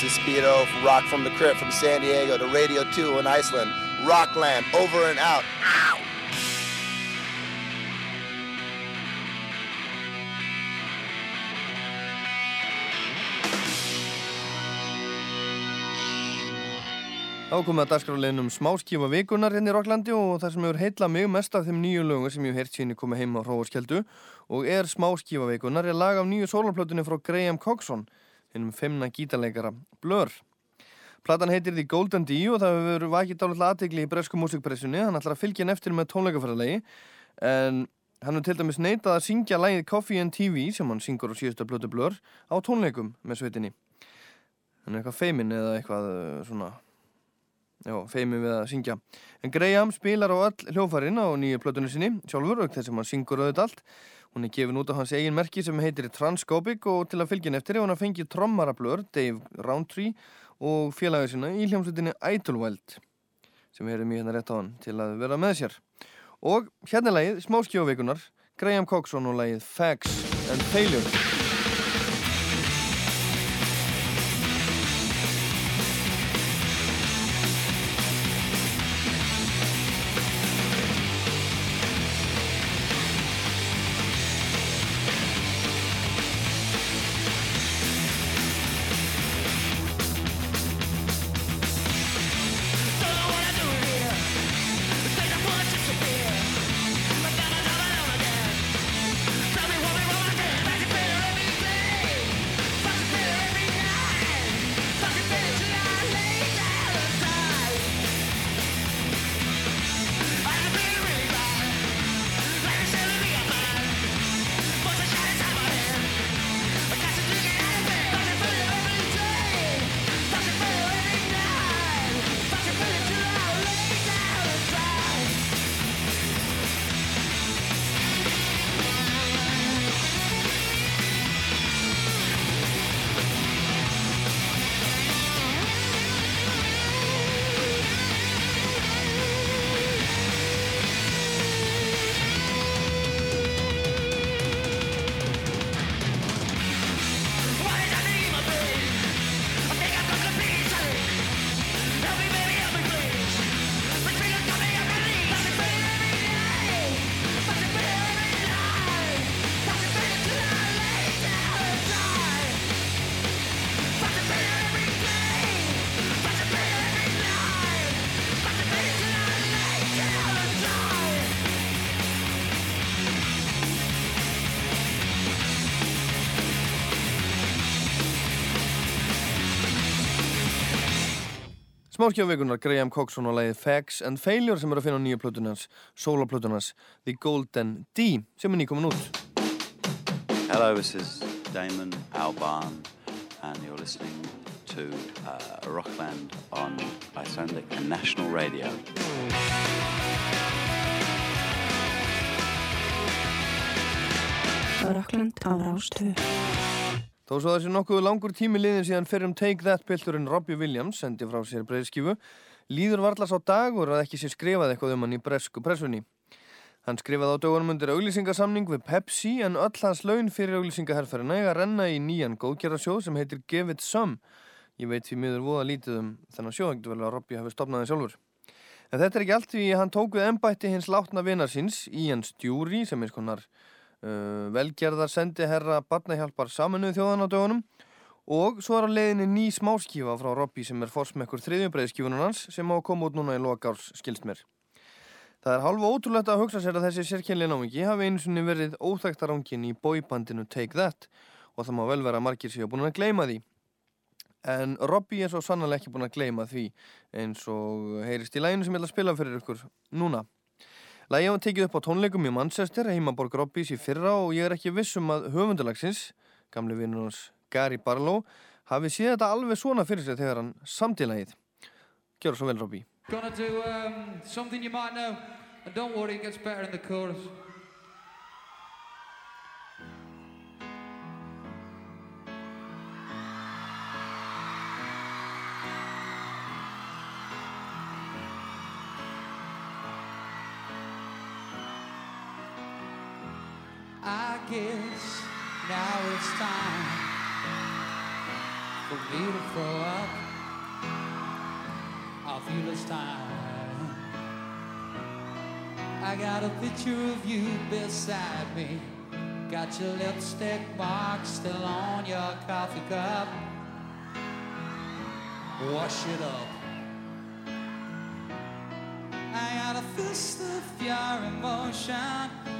Speaker 21: This is Speedo, from Rock from the Crypt from San Diego to Radio 2 in Iceland. Rockland, over and out.
Speaker 2: Ákomið að dagskráleginum smáskífa vikunar hérna í Rocklandi og það sem hefur heitla mig mest af þeim nýju lögum sem ég hef heyrt síðan ég komið heim á Hróaskjöldu og er smáskífa vikunar er lag af nýju sólarplötunni frá Graham Coxon, hennum femna gítarleikara Blur. Platan heitir The Golden D og það hefur vakið dálítið aðtegli í bresku músikpressunni. Hann ætlar að fylgja hann eftir með tónleikaferðarlegi en hann er til dæmis neitað að syngja lægið Coffee and TV sem hann syngur á síðustu blötu blör á tónleikum með sveitinni. Hann er eitthvað feimin eða eitthvað uh, svona, já, feimin við að syngja. En Graham spilar á öll hljófarinn á nýju plötunni sinni, sjálfur, auk þess að hann syngur auðvitað allt. Hún er gefin út á hans eigin merki sem heitir Transcopic og til að fylgja hann eftir hefur hann fengið trommarablör, Dave Roundtree og félagur sína í hljómsveitinni Idlewild sem við erum í hérna rétt á hann til að vera með sér. Og hérna er lagið, smá skjóveikunar, Graham Coxon og lagið Facts and Failure. Smáskjáveikunar Graham Coxon og lagið Facts and Failure sem eru að finna á nýju plötunans, soloplötunans The Golden D sem er nýkomin út.
Speaker 22: Hello, this is Damon Albarn and you're listening to uh, Rockland on Icelandic and National Radio.
Speaker 23: Rockland á Rástöðu.
Speaker 2: Þó svo þessi nokkuð langur tími liðin síðan fyrrum Take That pilturinn Robbie Williams sendi frá sér breyðskifu, líður varlas á dagur að ekki sé skrifað eitthvað um hann í bresku pressunni. Hann skrifaði á dögunum undir auglýsingasamning við Pepsi en öll hans laun fyrir auglýsingaherrferðina eiga að renna í nýjan góðgerðarsjóð sem heitir Give It Some. Ég veit því miður voða lítið um þennan sjóð, ekkert vel að Robbie hafi stopnað það sjálfur. En þetta er ekki allt því hann tók við ennbætti hins látna vinar síns, Ian Stjúri, sem er skonar velgerðar sendi herra barnahjálpar saminuð þjóðan á dögunum og svo er á leiðinni ný smáskífa frá Robby sem er forsmekkur þriðjubreiðskífunum hans sem á að koma út núna í lokárs skilst mér. Það er halva ótrúlegt að hugsa sér að þessi sérkjænlega námingi hafi einu sinni verið óþægtarangin í bóibandinu Take That og það má vel vera að margir séu búin að gleyma því. En Robby er svo sannlega ekki búin að gleyma því eins og heyrist í læginu sem ég ætla að spila fyrir ykkur núna. Lægið var tekið upp á tónleikum í Manchester, heimaborg Robbys í fyrra og ég er ekki vissum að höfundalagsins, gamli vinnur hans Gary Barlow, hafi séð þetta alveg svona fyrir sig þegar hann samtílægið. Gjör svo vel Robby.
Speaker 24: Guess now it's time for me to throw up. I feel it's time. I got a picture of you beside me. Got your lipstick mark still on your coffee cup. Wash it up. I got a fist of your emotion.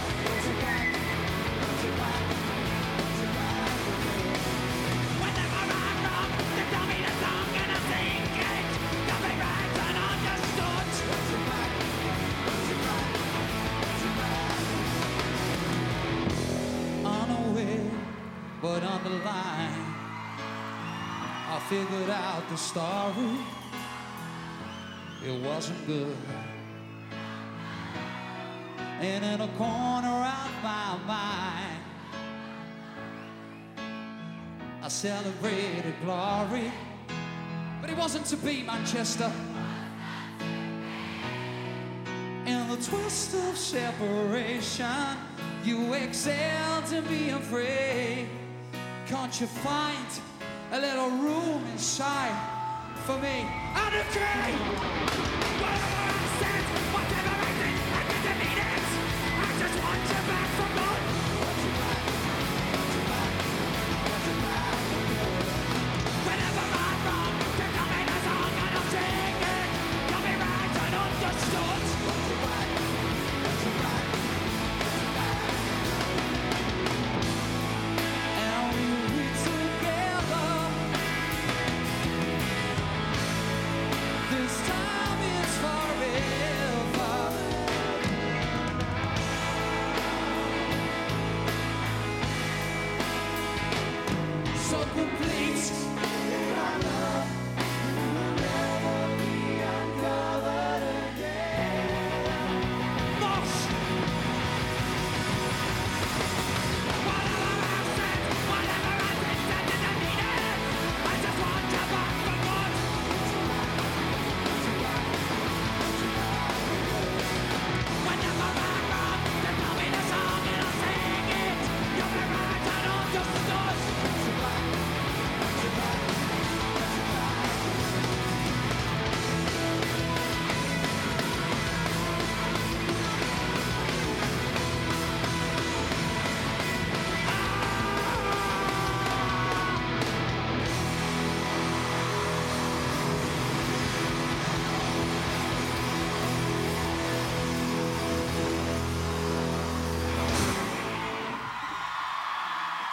Speaker 24: figured out the story. It wasn't good. And in a corner of my mind, I celebrated glory. But it wasn't to be Manchester. In the twist of separation, you excel to be afraid. Can't you find a little room inside for me? And a key!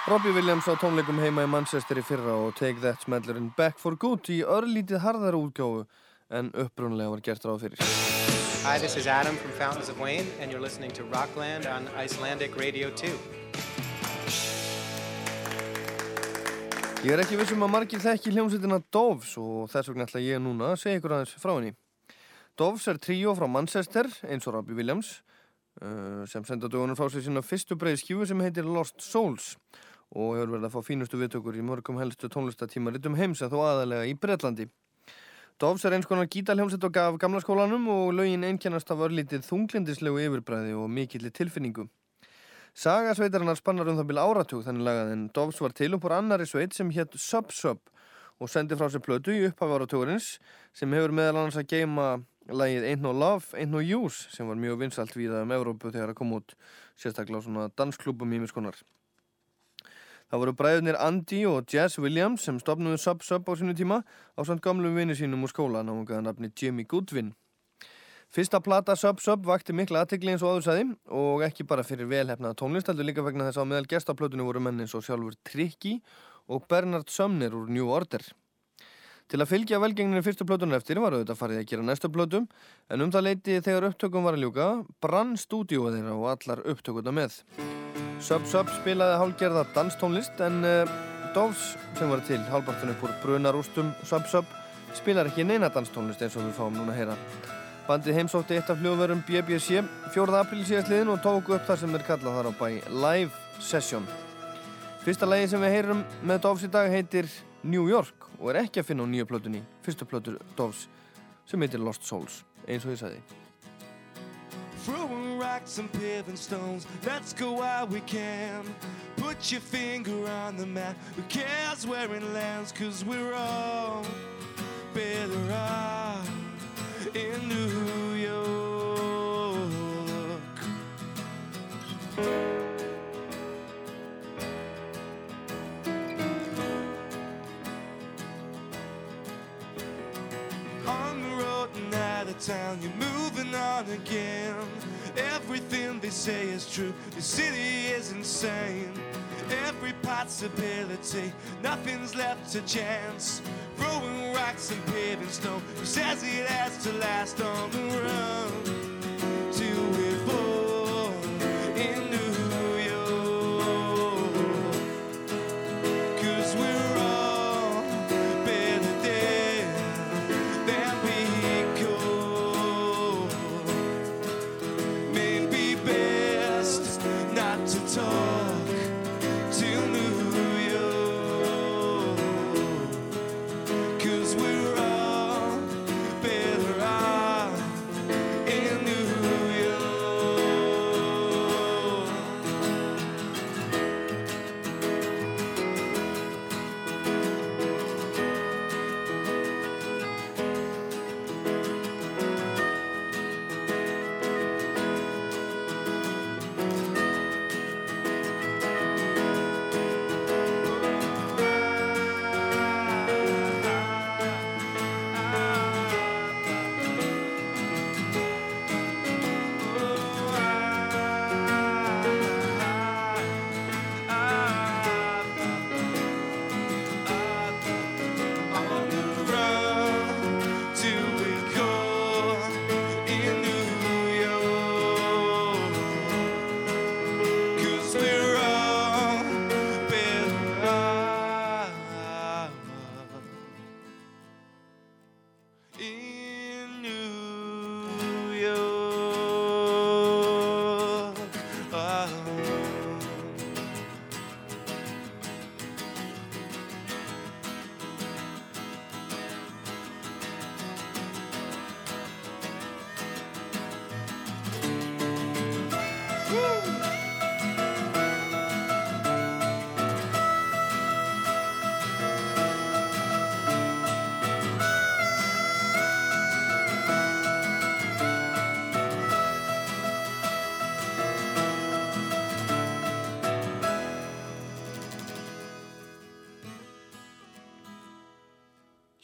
Speaker 2: Robbie Williams á tónleikum heima í Manchester í fyrra og Take That smellurinn Back for Good í örlítið harðara útgáfu en upprunlega var gert ráð fyrir.
Speaker 25: Hi, this is Adam from Fountains of Wayne, and you're listening to Rockland on Icelandic Radio 2.
Speaker 2: Ég er ekki vissum að margir þekki hljómsveitina Doves og þess vegna ætla ég núna að segja ykkur aðeins frá henni. Doves er tríó frá Manchester, eins og Robbie Williams, uh, sem senda dögunum frá sig sína fyrstu breið skjúi sem heitir Lost Souls og hefur verið að fá fínustu viðtökur í mörgum helstu tónlistatímaritum heims en þó aðalega í Bretlandi. Doves er eins konar gítalhjómsett og gaf gamla skólanum og lögin einkennast af örlítið þunglindislegu yfirbræði og mikilli tilfinningu. Saga sveitarinnar spannar um það byrja áratug þannig lagað en Doves var til upp úr annari sveit sem hétt Sub Sub og sendi frá sér plötu í upphafi áratugurins sem hefur meðal annars að geima lagið Ain't No Love, Ain't No Use sem var mjög vinsalt víða um Evrópu þegar að koma út sérstaklega á svona dansklubum ímiskonar. Það voru bræðunir Andy og Jazz Williams sem stopnuðu Sub Sub á sínu tíma á samt gamlum vinni sínum úr skóla náðungaða nafni Jimmy Goodwin. Fyrsta plata Sub Sub vakti mikla aðtegli eins og áður sæði og ekki bara fyrir velhefnaða tónlist heldur líka vegna þess að meðal gestaplötunni voru menn eins og sjálfur Tricky og Bernard Sumner úr New Order. Til að fylgja velgengninni fyrstu plötunum eftir var auðvitað farið að gera næstu plötum en um það leiti þegar upptökum var að ljúka brann stúdíóa þeirra og allar upptökuna með. Sub Sub spilaði hálgerða danstónlist en uh, Doves sem var til hálpartun upp úr brunarústum Sub Sub spilar ekki neina danstónlist eins og við fáum núna að heyra. Bandið heimsótti eitt af hljóðverum BBC 4. apríl síðastliðin og tóku upp þar sem þeir kalla þar á bæ Live Session. Fyrsta lagi sem við heyrum með Doves í dag heitir New York og er ekki að finna á nýju plötunni, fyrstu plötur Doves sem heitir Lost Souls, eins og ég sagði.
Speaker 26: Throwing rocks and paving stones, let's go while we can. Put your finger on the map, who cares where it lands, cause we're all better off in New York. Town, you're moving on again. Everything they say is true, the city is insane. Every possibility, nothing's left to chance. Throwing rocks and paving stone, who says it has to last on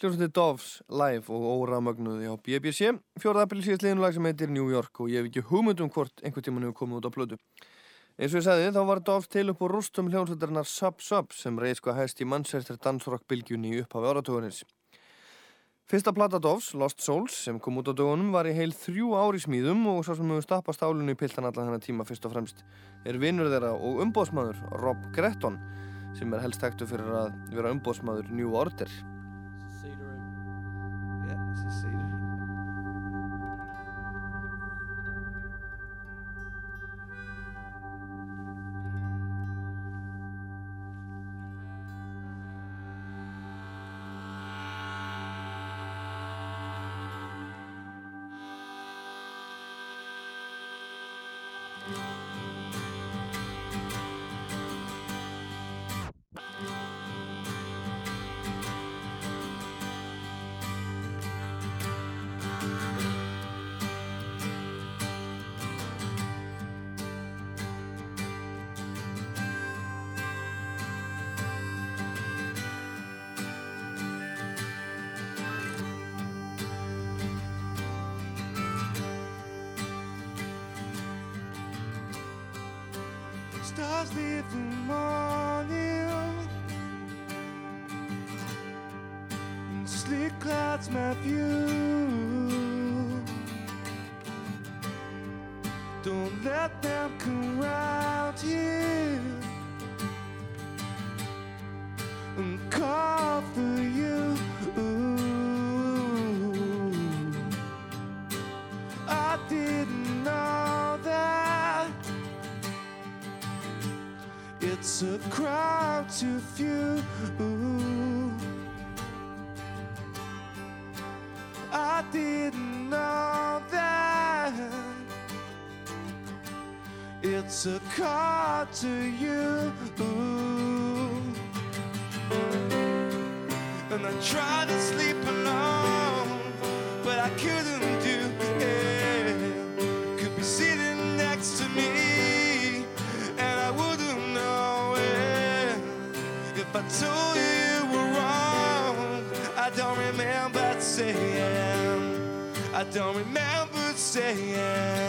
Speaker 2: Hljómsveitir Doves live og óramögnuði á BBC. Fjórða april síðast liðinu lag sem heitir New York og ég hef ekki hugmynd um hvort einhvern tíman hefur komið út á plödu. Eins og ég sagði þá var Doves til upp á rústum hljómsveitarinnar Sub Sub sem reið sko hæst í Manchester dansrock-bylgjunni í upphafi áratugurins. Fyrsta plata Doves, Lost Souls, sem kom út á dögunum var í heil þrjú ári smíðum og svo sem hefur stappast álunni í piltan allan hennar tíma fyrst og fremst er vinnur þeirra og umbóðsmaður Rob Gretton sem er helst þekktu fyrir að vera umbóðsmaður New Order.
Speaker 26: Yeah, Stars leave the morning and Sleek clouds my view call to you. And I tried to sleep alone, but I couldn't do it. Could be sitting next to me, and I wouldn't know it. If I told you you were wrong, I don't remember saying. I don't remember saying.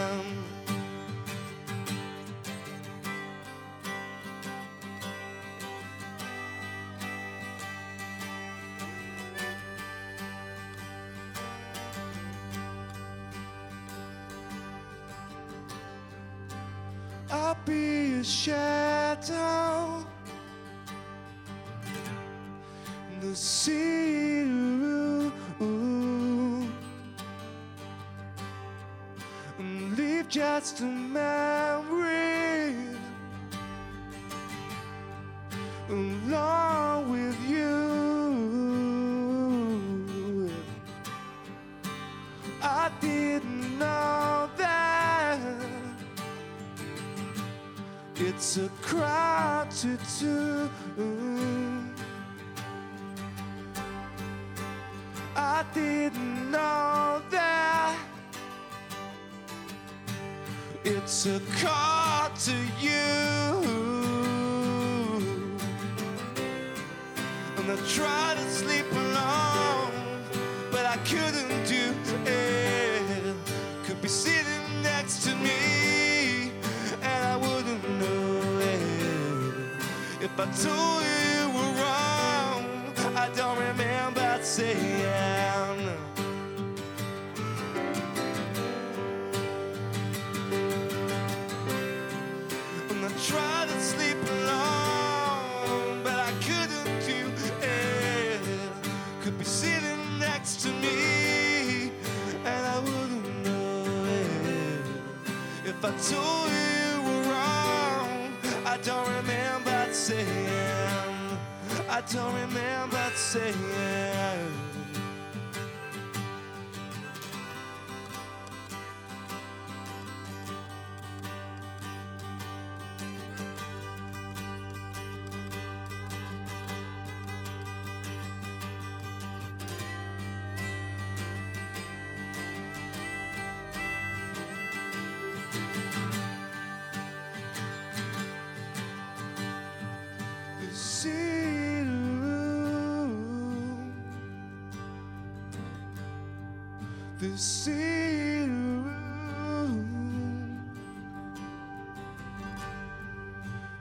Speaker 26: The sea room.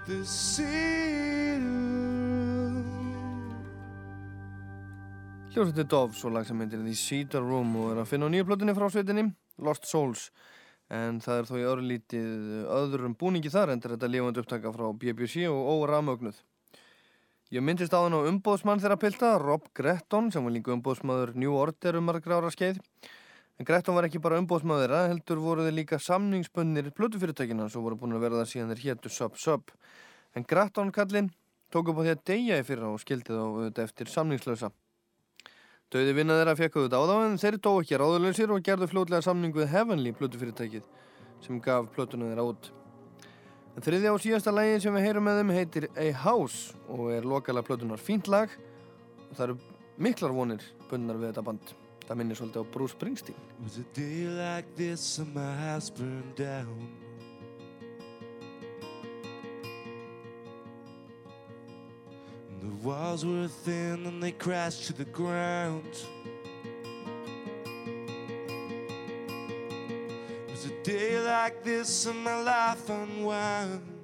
Speaker 26: The sea room.
Speaker 2: Hljóðsætti Dove, svo lag sem heitir The Cedar Room og er að finna á nýju plötunni frá sveitinni, Lost Souls. En það er þó í örlítið öðrum búningi þar en þetta lifandi upptaka frá BBC og óramögnuð. Ég myndist á hann á umbóðsmann þeirra pilta, Rob Gretton, sem var líka umbóðsmaður New Order um margra ára skeið. En Gretton var ekki bara umbóðsmaður þeirra, heldur voru þeir líka samningsbundnir plötufyrirtækina sem voru búin að verða síðan þeir héttu Sub Sub. En Gretton kallinn tók upp á því að deyja í fyrra og skildi þá auðvitað eftir samningslösa. Dauði vinna þeirra fekk auðvitað á þá en þeir dó ekki ráðulegsir og gerðu fljótlega samning við Heavenly plötufyrirtækið sem gaf plötuna þeirra út. En þriðja og síðasta lægin sem við heyrum með þeim heitir A House og er lokalega plötunar fínt lag og það eru miklar vonir bundnar við þetta band. Það minnir svolítið á Bruce Springsteen.
Speaker 26: Was a day like this and my house burned down. And the walls were thin and they crashed to the ground. It was a day like this and my life unwound.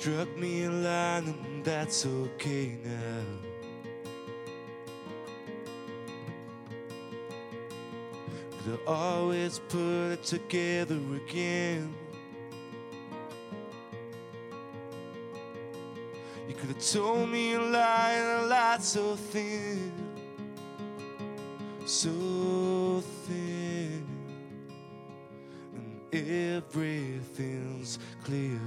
Speaker 26: Struck me a line and that's okay now. Could always put it together again. You could have told me a lie and a lie so thin, so thin, and everything's clear.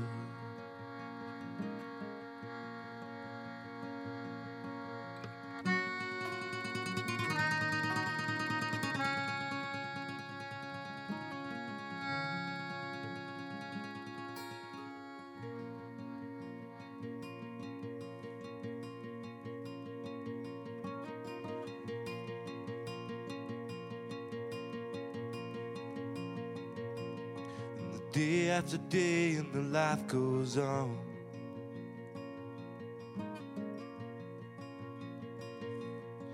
Speaker 26: After day, and the life goes on.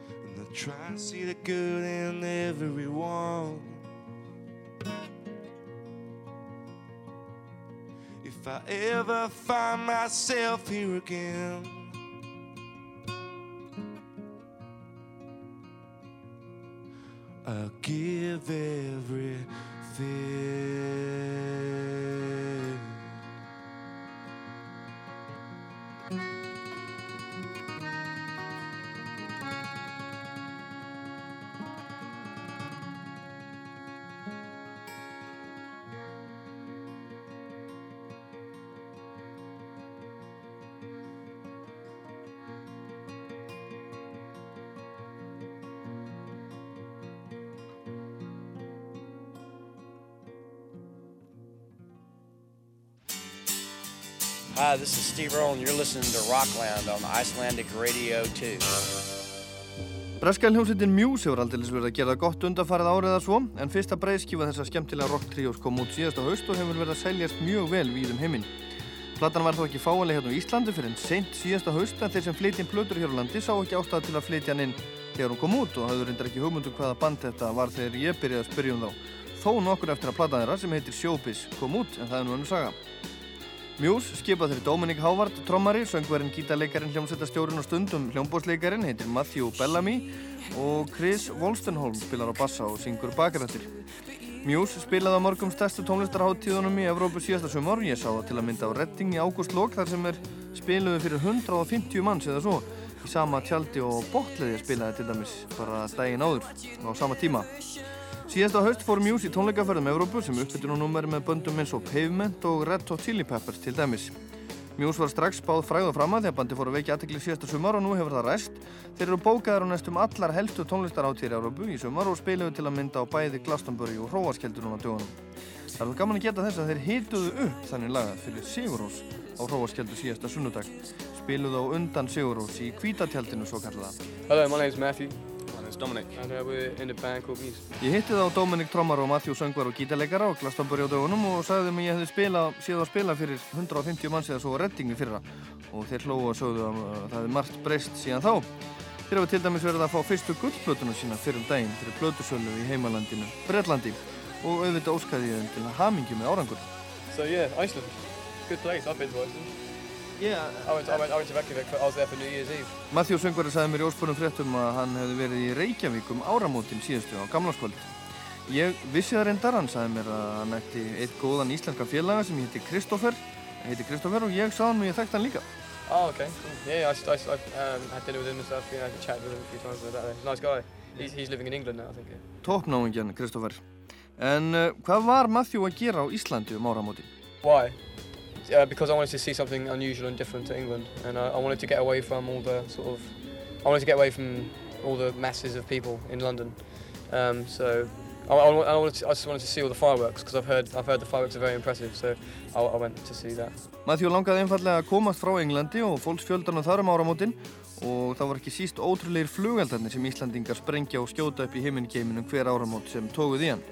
Speaker 26: And I try to see the good in everyone. If I ever find myself here again. I'll give everything.
Speaker 27: Hi, this is Steve Earle, and you're listening to Rockland on Icelandic Radio 2.
Speaker 2: Breska hljómsveitin Muse hefur aldrei verið að gera gott undarfarið árið að svo en fyrsta breyðskífa þessa skemmtilega rock tríós kom út síðasta haust og hefur verið að seljast mjög vel við um heiminn. Platan var þó ekki fáanlega hérna á Íslandi fyrir en seint síðasta haust en þeir sem flytja inn plötur hér á landi sá ekki ástæða til að flytja hann inn þegar hún kom út og hafður reyndar ekki hugmyndu hvaða band þetta var þegar ég byrjaði að spyrja um þá. Þó nokkur eftir að platan þeirra sem heitir Showbiz kom út en það er nú önnu saga. Muse skipað þeirri Dominic Howard, trommari, söngverinn, gítarleikarin, hljómsveitastjórun og stundum hljómbósleikarin heitir Matthew Bellamy og Chris Wolstenholm spilar á bassa og syngur bakarættir. Muse spilaði á morgum stærstu tónlistarháttíðunum í Evrópu síðasta sumar. Ég sá það til að mynda á Redding í ágústlokk þar sem er spiluði fyrir 150 manns eða svo í sama tjaldi og botleði spilaði til dæmis bara daginn áður á sama tíma. Síðasta haust fór Muse í tónleikaferðum Evrópu sem uppbyttur nú númeri með böndum eins og Pavement og Red Hot Chili Peppers til dæmis. Muse var strax báð fræð og framma þegar bandi fór að veikja aðtekli síðasta sumar og nú hefur það ræst. Þeir eru bókaðar á næstum allar helstu tónlistarháttíðir Evrópu í sumar og spiluðu til að mynda á bæði Glastonbury og Hróaskjöldur núna dögunum. Það er gaman að geta þess að þeir hituðu upp þannig lagað fyrir Sigurós á Hróaskjöldu síðasta sunnudag. Spiluðu á undan Sigurós í kvítatjaldinu svo kallaða.
Speaker 28: Hello, my name is Matthew. Is Dominic. And uh, we're in a band called Muse.
Speaker 2: Ég hitti þá Dominic Trommar og Matthew Söngvar og gítarleikara og Glastonbury á dögunum og sagði þeim að ég hefði spila, séð að spila fyrir 150 manns eða svo á Reddingi fyrra og þeir hlóðu og sögðu að það hefði margt breyst síðan þá. Þeir hafa til dæmis verið að fá fyrstu gullplötuna sína fyrir um daginn fyrir plötusölu í heimalandinu Breitlandi og auðvitað óskaði ég þeim til að hamingju með árangur.
Speaker 28: So yeah, Iceland. Good place. I've been to Iceland.
Speaker 2: Yeah.
Speaker 28: I went, I went, I went to Reykjavík. I was there for New Year's Eve.
Speaker 2: Matthew Söngvari sagði mér í óspunum fréttum að hann hefði verið í Reykjavík um áramótin síðustu á gamlarskvöld. Ég vissi það reyndar, hann sagði mér að hann ætti eitt góðan íslenska félaga sem heiti Kristoffer, heiti Kristoffer og ég sagði hann og ég þekkti hann líka.
Speaker 28: Oh, okay. Yeah, I, I, I um, had dinner with him and stuff. You know, I chatted with him a few times about that. Nice guy. He's, he's living in England now, I think.
Speaker 2: Toppnáingjan Kristoffer. En uh, hvað var Matthew að gera á Íslandi um áramótin?
Speaker 28: Why? Uh, because I wanted to see something unusual and different to England, and I, I wanted to get away from all the sort of, I wanted to get away from all the masses of people in London. Um, so I, I, I, to, I just wanted to see all the fireworks because I've heard I've heard the fireworks are very impressive. So I, I went to see that.
Speaker 2: Matthew langaði einfallega að komast frá Englandi og fólksfjöldan þar um áramótin og það var ekki síst ótrúleir flugeldarnir sem Íslandingar sprengja og skjóta upp í himmingeiminn um hver áramót sem tóguð í hann.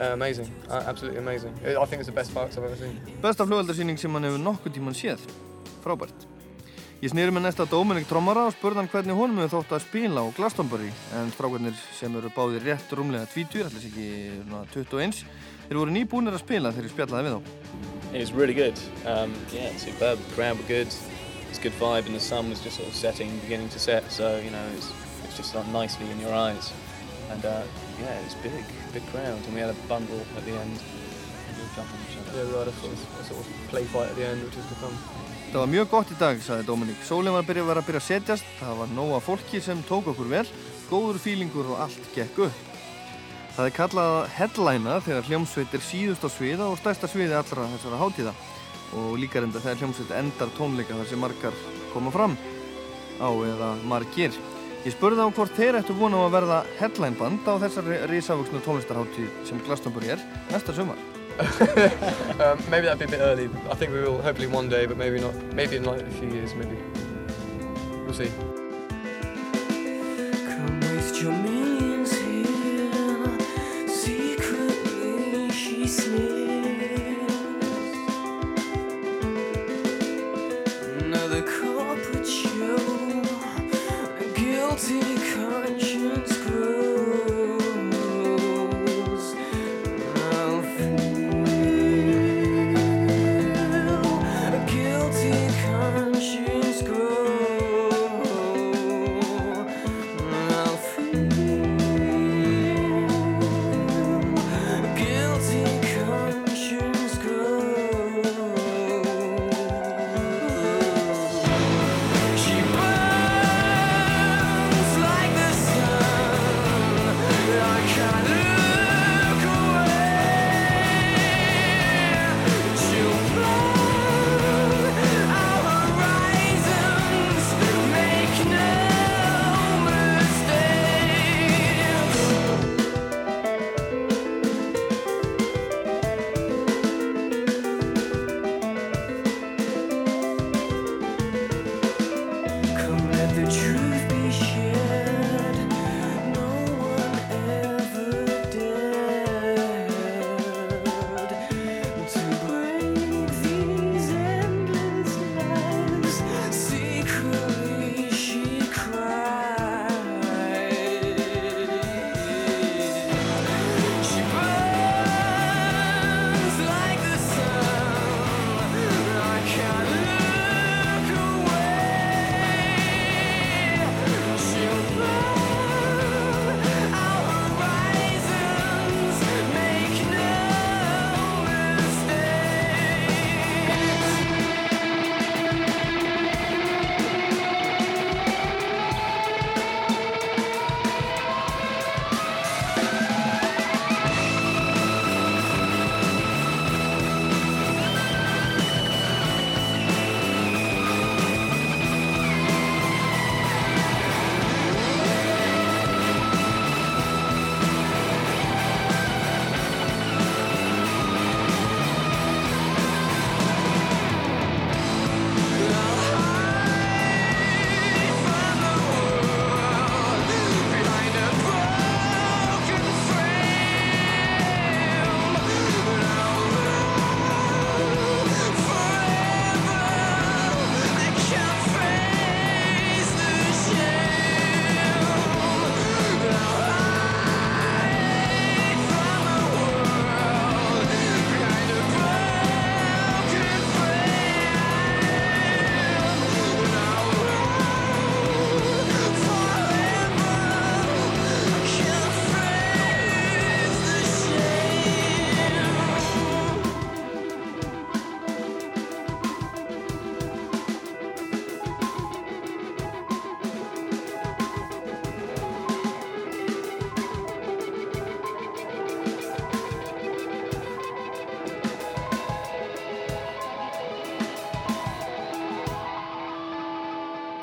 Speaker 28: Uh, amazing, uh, absolutely amazing. I think it's the best fireworks I've ever seen.
Speaker 2: Besta flugeldarsýning sem hann hefur nokkuð tíman séð. Frábært. Ég snýri með næsta Dominic Trommara og spurði hann hvernig honum hefur þótt að spila á Glastonbury en strákarnir sem eru báðir rétt rúmlega tvítur, allir ekki svona 21, þeir voru nýbúinir að spila þegar ég spjallaði við þá.
Speaker 12: It was really good. Um, yeah, superb. The crowd were good. It's a good vibe, and the sun was just sort of setting, beginning to set. So you know, it's it's just like nicely in your eyes. And uh, yeah, it was big, big crowd, and we had a bundle at the end.
Speaker 28: Yeah, we had a sort of, a sort of play fight at the end, which was good fun.
Speaker 2: Það var mjög gott í dag, sagði Dominik. Sólinn var að byrja að vera að byrja að setjast, það var nóga fólki sem tók okkur vel, góður fílingur og allt gekk upp. Það er kallað að headlina þegar hljómsveit er síðust á sviða og stærsta sviði allra þessara hátíða og líka reynda þegar hljómsveit endar tónleika þar sem margar koma fram á eða margir. Ég spurði á hvort þeir ættu vona á að verða headlineband á þessari risavuxnu tónlistarháttíð sem Glastonbury er næsta sumar.
Speaker 28: um, maybe that'd be a bit early. I think we will hopefully one day, but maybe not. Maybe in like a few years, maybe. We'll see.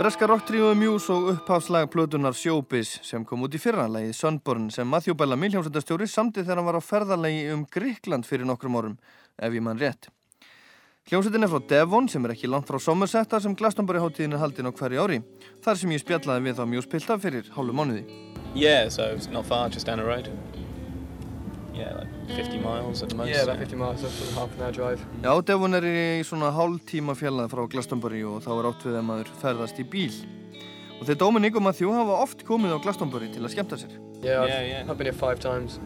Speaker 2: Breska rocktriðuðu Muse og upphafslag plötunar Showbiz sem kom út í fyrra lagi Sunburn sem Matthew Bellamy hljómsættastjóri samtið þegar hann var á ferðalagi um Gríkland fyrir nokkrum árum, ef ég mann rétt. Hljómsættin er frá Devon sem er ekki langt frá Somersetta sem Glastonbury hátíðin er haldin á hverju ári. Þar sem ég spjallaði við þá Muse pilta fyrir hálfu mánuði.
Speaker 12: Yeah, so it's not far, just down the road. Yeah, like 50 miles at the most.
Speaker 28: Yeah, about 50 miles, that's sort of half an hour drive.
Speaker 2: Já, Devon er í svona hálf tíma fjallað frá Glastonbury og þá er átt við að maður ferðast í bíl. Og þeir Dominic og Matthew hafa oft komið á Glastonbury til að skemmta sér.
Speaker 28: Yeah, I've,
Speaker 12: Yeah, yeah.
Speaker 28: I've been here five times.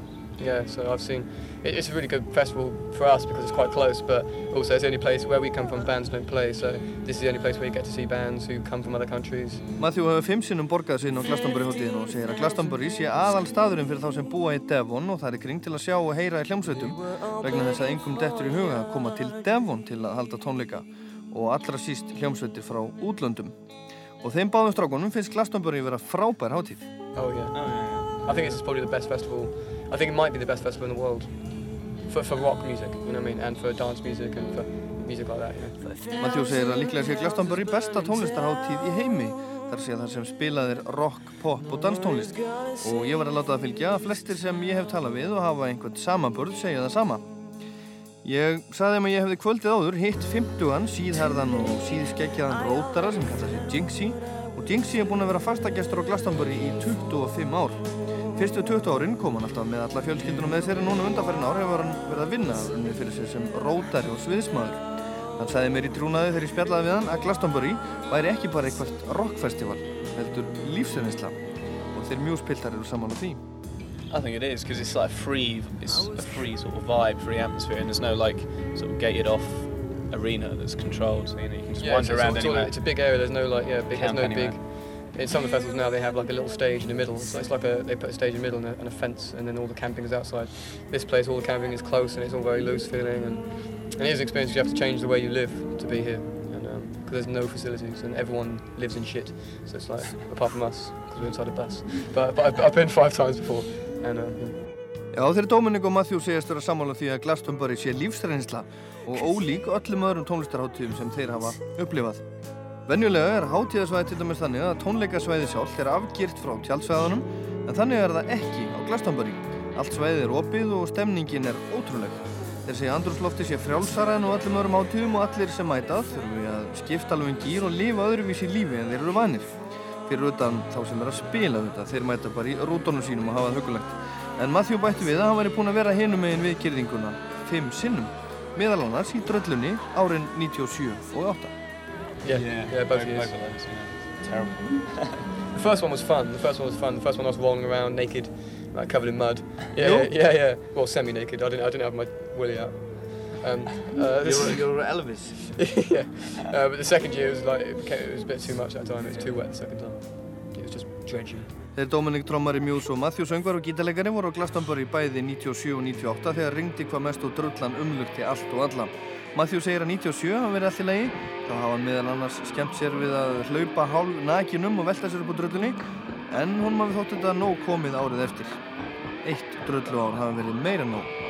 Speaker 28: Yeah, so I've seen. It, it's a really good festival for us because it's quite close, but also it's the only place where we come from. Bands don't play, so this is the only place where you get to see bands who come from other countries.
Speaker 2: Matthew hefur fimm sinnum borgað sín á Glastonbury hóttíðin og segir að Glastonbury sé aðal staðurinn fyrir þá sem búa í Devon og það er kring til að sjá og heyra í hljómsveitum vegna þess að engum dettur í huga að koma til Devon til að halda tónleika og allra síst hljómsveitir frá útlöndum. Og þeim báðum strákunum finnst Glastonbury vera frábær hátíð.
Speaker 28: Oh yeah. I think this is probably the best festival. I think it might be the best festival in the world for, for rock music. You know what I mean, and for dance music and for music like that. You know.
Speaker 2: Matthew segir að líklega sé Glastonbury besta tónlistarháttíð í heimi þar sé þar sem spilað er rock, pop og danstónlist og ég var að láta það fylgja að flestir sem ég hef talað við og hafa einhvern samanburð segja það sama. Ég saði þeim að ég hefði kvöldið áður hitt 50-an, síðherðan og síðskeggjaðan rótara sem kalla sér Jinxie og Jinxie er búinn að vera fastagestur á Glastonbury í 25 ár. Fyrstu 20 árin kom hann alltaf með alla fjölskyldunum með en núna undanfærin ár hefur hann verið að vinna unnið fyrir sér sem rótari og sviðsmaður. Hann sagði mér í trúnaði þegar ég spjallaði við hann að Glastonbury væri ekki bara eitthvað rockfestival, heldur lífsreynsla og þeir mjúspiltar eru saman á því.
Speaker 12: I think it is because it's like free. It's a free sort of vibe, free atmosphere, and there's no like sort of gated off arena that's controlled. So you know you can just
Speaker 28: Yeah,
Speaker 12: wander around anywhere.
Speaker 28: it's a big area. There's no like yeah, big, there's no
Speaker 12: anywhere.
Speaker 28: big. In some of the festivals now, they have like a little stage in the middle. So it's like a they put a stage in the middle and a, and a fence, and then all the camping is outside. This place, all the camping is close, and it's all very loose feeling. And, and is an experience. You have to change the way you live to be here, because there's no facilities, and everyone lives in shit. So it's like apart from us, because we're inside a bus. But, but I've, I've been five times before, and uh, yeah.
Speaker 2: Já, þeir Dominic og Matthew segjast vera sammála því að Glastonbury sé lífsreynsla og ólík öllum öðrum tónlistarháttíðum sem þeir hafa upplifað. Venjulega er hátíðasvæði til dæmis þannig að tónleikasvæði sjálf er afgirt frá tjaldsvæðunum en þannig er það ekki á Glastonbury. Allt svæðið er opið og stemningin er ótrúleg. Þeir segja andrúrslofti sé frjálsara en á öllum öðrum hátíðum og allir sem mætað þurfi að skipta alveg um gýr og lifa öðruvísi lífi en þeir eru vanir. Fyrir utan þá sem er að spila þetta, þeir mæta bara í rútonum sínum og hafa það hugulegt. En Matthew bætti við að hann væri búinn að vera hinum megin við kyrðinguna fimm sinnum, meðal annars í dröllunni árin 97 og 8.
Speaker 28: Yeah, yeah, both years.
Speaker 12: both of those, yeah. Terrible.
Speaker 28: The first one was fun. The first one was fun. The first one I was rolling around naked, like covered in mud. Yeah,
Speaker 2: You?
Speaker 28: yeah, yeah, yeah. Well, semi-naked. I didn't, I didn't have my willy out. Um, uh, this-
Speaker 2: You're, you're Elvis.
Speaker 28: yeah. Uh, but the second year was like it, became, it was a bit too much that time. It was too wet the second time. It was just dredging.
Speaker 2: Þeir Dominic trommari Muse og Matthew söngvar og gítarleikari voru á Glastonbury bæði 97 og 98 þegar ringdi hvað mest og drullan umlugti allt og alla. Matthew segir að 97 hafa verið allt í lagi, þá hafa hann meðal annars skemmt sér við að hlaupa hálf nakinum og velta sér upp á drullunni, en hún hafi þótt þetta nóg komið árið eftir. Eitt drullu ár hafa verið meira nóg.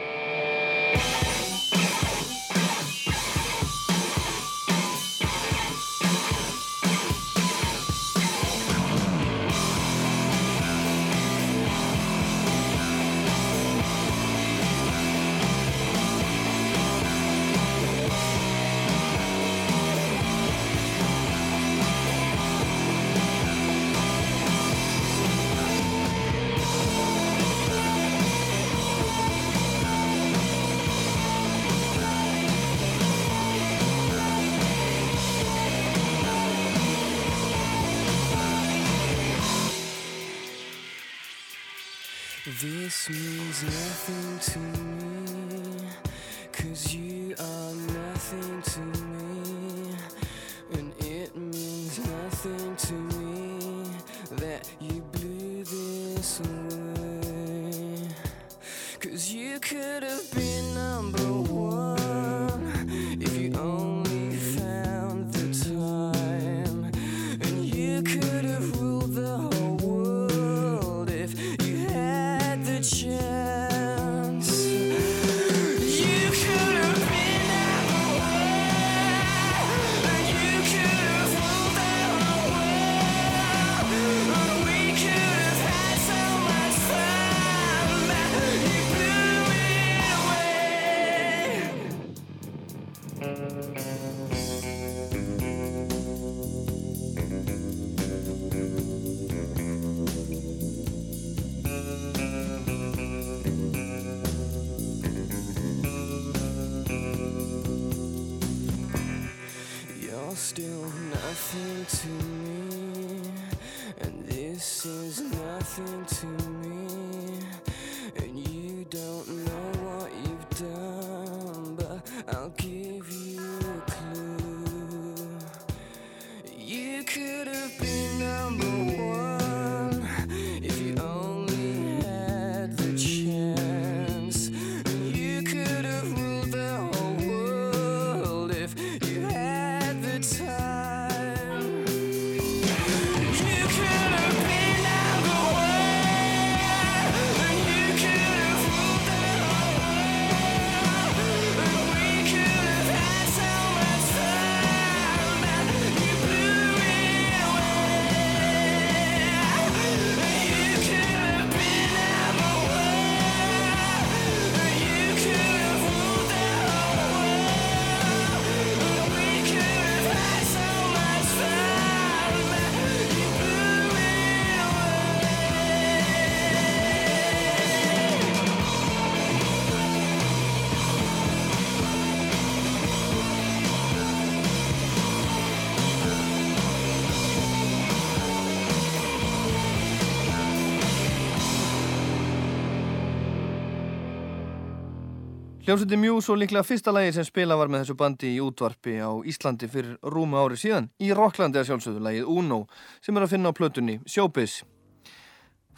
Speaker 2: Hljómsveiti Muse og líklega fyrsta lagi sem spila var með þessu bandi í útvarpi á Íslandi fyrir rúmu ári síðan í Rocklandi að sjálfsögðu lagið Uno sem er að finna á plötunni Showbiz.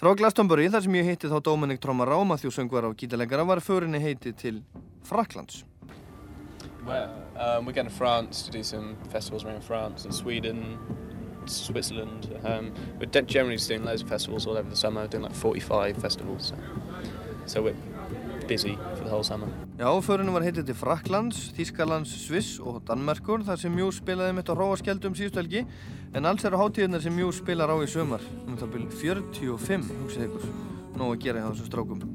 Speaker 2: Frá Glastonbury þar sem ég heiti þá Dominic Trommara og Matthew Söngvar á gítalegara var förinni heiti til Fraklands.
Speaker 12: Well, um, we're going to France to do some festivals around France and Sweden, Switzerland. Um, we're generally doing loads of festivals all over the summer, doing like 45 festivals. So, so we're busy for the whole summer.
Speaker 2: Já, förinni var heitið til Fraklands, Þískalands, Sviss og Danmerkur þar sem Muse spilaði mitt á Róaskjaldum síðustu helgi en alls eru hátíðirnar sem Muse spilar á í sömar um það byrjum 45, hugsið ykkur, nóg að gera hjá þessum strákum.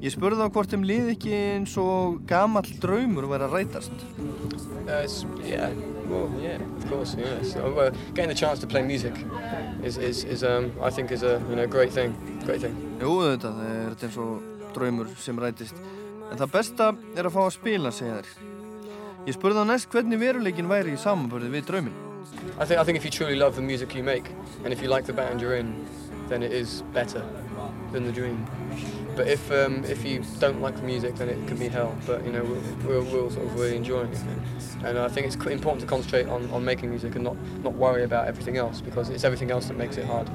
Speaker 2: Ég spurði þá hvort þeim lið ekki eins og gamall draumur væri að rætast.
Speaker 28: Uh, yeah, well, yeah, of course, yeah. So, uh, getting the chance to play music is, is, is um, I think, is a you know, great thing, great thing.
Speaker 2: Jú, þetta, er eins og draumur sem rætist. En það besta er að fá að spila, segja. Ég spurði þá næst hvernig veruleikin væri í samanbörði við drauminn.
Speaker 28: I think, I think if you truly love the music you make, and if you like the band you're in, then it is better than the dream. But if um, if you don't like the music, then it can be hell. But you know, we're, we're, we're sort of really enjoying it, and I think it's important to concentrate on, on making music and not not worry about everything else because it's everything else that makes it hard.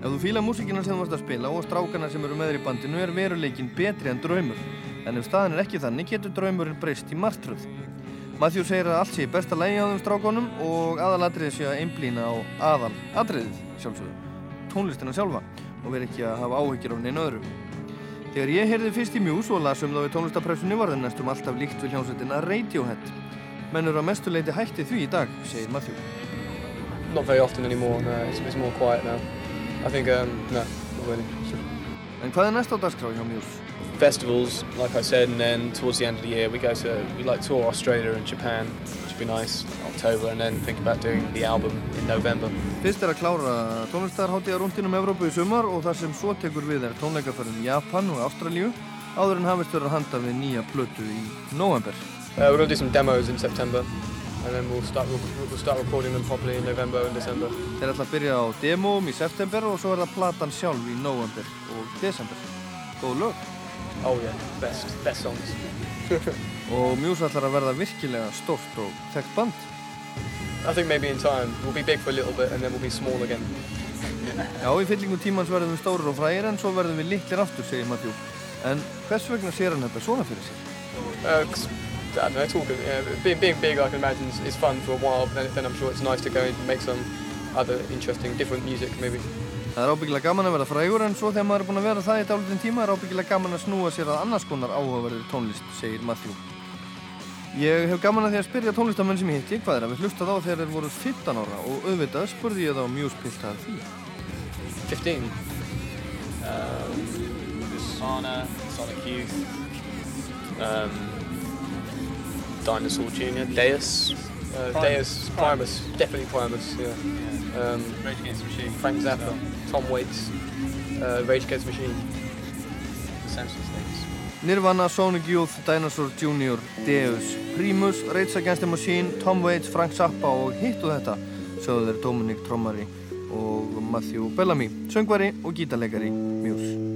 Speaker 2: Ef þú fíla músíkina sem þú varst að spila og strákana sem eru með þér í bandinu er veruleikin betri en draumur. En ef staðan er ekki þannig getur draumurinn breyst í martröð. Matthew segir að allt sé í besta lægi á þeim strákonum og aðalatriði sé að einblýna á aðal atriðið sjálfsögðu, tónlistina sjálfa og veri ekki að hafa áhyggjur af neina öðru. Þegar ég heyrði fyrst í Muse og las um þá í tónlistapressunni var það næstum alltaf líkt við hljómsveitina Radiohead. Menn eru að mestu leiti hætti því í dag, segir Matthew.
Speaker 28: Not very often anymore. No, it's, it's more quiet now. I think um, no, not really.
Speaker 2: En hvað er næst á dagskrá hjá Muse?
Speaker 12: Festivals, like I said, and then towards the end of the year we go to, we like tour Australia and Japan, which would be nice, October, and then think about doing the album in November.
Speaker 2: Fyrst er að klára tónlistarháttíðarúndin um Evrópu í sumar og það sem svo tekur við er tónleikaferðin Japan og Ástralíu áður en hafist að handa við nýja plötu í november.
Speaker 28: Uh, we're going to do some demos in September, and then we'll start we'll, we'll start recording them properly in November and December.
Speaker 2: Þeir ætla að byrja á demóm í september og svo er það platan sjálf í november og desember. Góð lög.
Speaker 28: Oh yeah, best, best songs.
Speaker 2: og Muse ætlar að verða virkilega stórt og þekkt band.
Speaker 28: I think maybe in time we'll be big for a little bit and then we'll be small again.
Speaker 2: Já, í fyllingum tímans verðum við stórir og frægir en svo verðum við litlir aftur, segir Matthew. En hvers vegna sér hann þetta svona fyrir sér?
Speaker 28: Uh, I don't know, talking, yeah, being, being big I can imagine is, is fun for a while, but then, then I'm sure it's nice to go and make some other interesting, different music maybe.
Speaker 2: Það er ábyggilega gaman að vera frægur en svo þegar maður er búinn að vera það í dálítinn tíma er ábyggilega gaman að snúa sér að annars konar áhugaverðir tónlist, segir Matthew. Ég hef gaman að því að spyrja tónlistamenn sem ég hitti hvað er að við hlusta þá þegar þeir voru 15 ára og auðvitað spurði ég þá Muse pilt að því.
Speaker 28: 15?
Speaker 12: Um, Sana, Sonic Youth, um, Dinosaur Jr., Deus.
Speaker 28: Uh,
Speaker 12: Primus.
Speaker 28: Deus, Primus, definitely Primus, yeah. Um,
Speaker 12: Rage Against the Machine.
Speaker 28: Frank Zappa, Tom Waits, uh, Rage Against the Machine.
Speaker 12: Essential things.
Speaker 2: Nirvana, Sonic Youth, Dinosaur Jr., Deus, Primus, Rage Against the Machine, Tom Waits, Frank Zappa og hitt og þetta sögðu þeir Dominic Trommari og Matthew Bellamy, söngvari og gítarleikari Muse.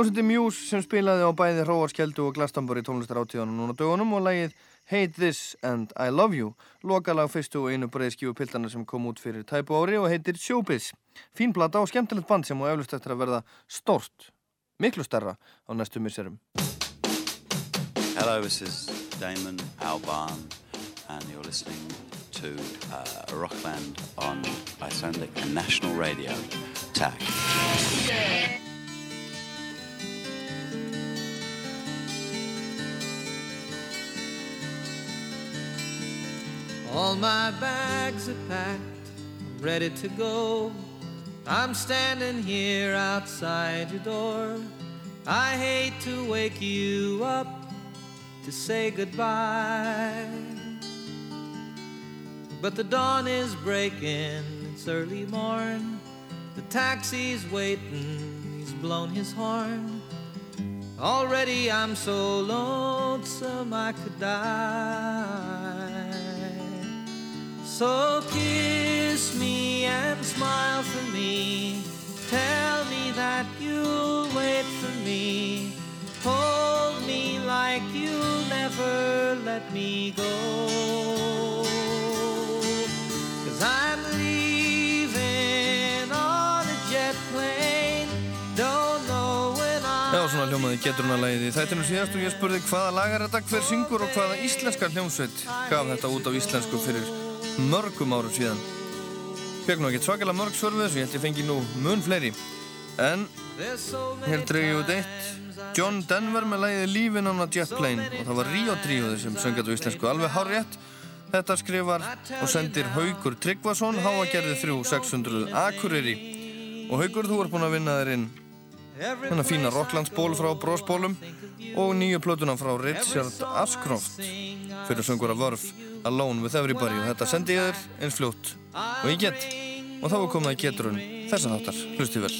Speaker 2: Hljómsætti Muse sem spilaði á bæði Hróarskeldu og Glastonbury tónlistaráttíðanum núna dögunum og lagið Hate This and I Love You lokalag fyrstu og einu breiðskífu piltana sem kom út fyrir tæpu ári og heitir Showbiz Fín plata og skemmtilegt band sem á eflust eftir að verða stort miklu starra á næstu misserum
Speaker 22: Hello, this is Damon Albarn, and you're listening to uh, Rockland on Icelandic and National Radio. Tack.
Speaker 29: All my bags are packed, I'm ready to go. I'm standing here outside your door. I hate to wake you up to say goodbye. But the dawn is breaking, it's early morn. The taxi's waiting, he's blown his horn. Already I'm so lonesome I could die. So kiss me and smile for me. Tell me that you'll wait for me. Hold me like you'll never let me go. Cause I'm leaving on a jet plane. Don't know when I'm.
Speaker 2: Já, svona hljómaði geturunarlægið í þættinu síðast og ég spurði hvaða lag er þetta, hver syngur og hvaða íslenska hljómsveit gaf þetta út á íslensku fyrir mörgum árum síðan. Fekk nú ekki svakalega mörg svörfið þessu, ég held ég fengi nú mun fleiri. En hér dregi út eitt, John Denver með lægið Lífin on a Jet Plane og það var Ríó Tríóði sem söngat á íslensku alveg hár rétt. Þetta skrifar og sendir Haugur Tryggvason, Háagerði 3 600 Akureyri. Og Haugur, þú ert búinn að vinna þér inn Þannig að fína Rocklandsból frá Brósbólum og nýju plötuna frá Richard Ashcroft. Fyrir söngur af Vörf Alone with Everybody og þetta sendi ég þér eins fljótt og ég get. Og þá er komið að geturun þessan áttar, hlusti vel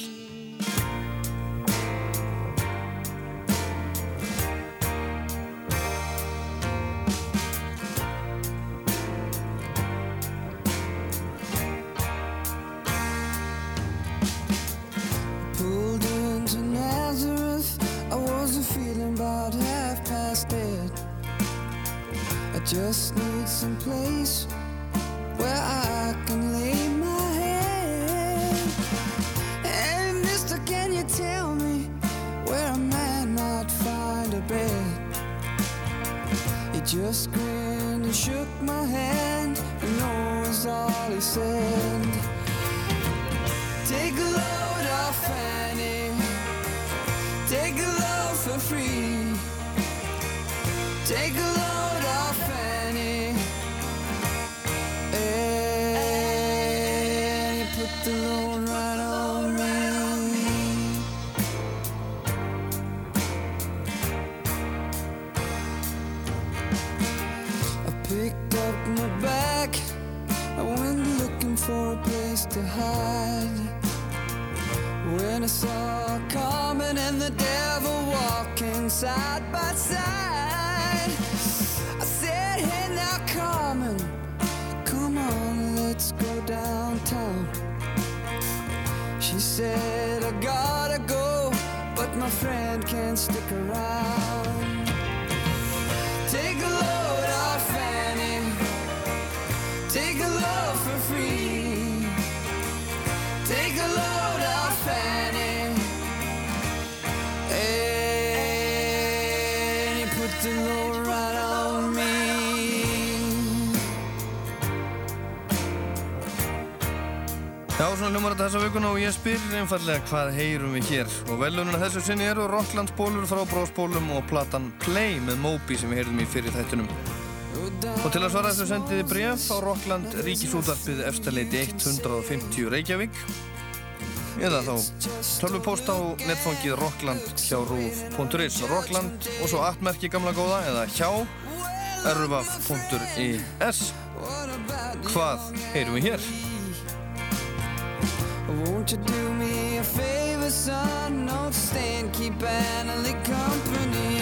Speaker 2: vikuna og ég spyr einfallega hvað heyrum við hér? Og velununa þessu sinni eru Rockland bólur frá Brósbólum og platan Play með Moby sem við heyrðum í fyrir þættunum og til að svara þessu sendiði bref á Rockland Ríkisútarpið efstaleiti 150 Reykjavík. Eða þá tölvupóst á netfangið rockland hjá rúf.is rockland og svo atmerki gamla góða eða hjá erfaf.is Hvað heyrum við hér?
Speaker 15: Won't you do me a favor, son? Don't stand, keep Annalie company.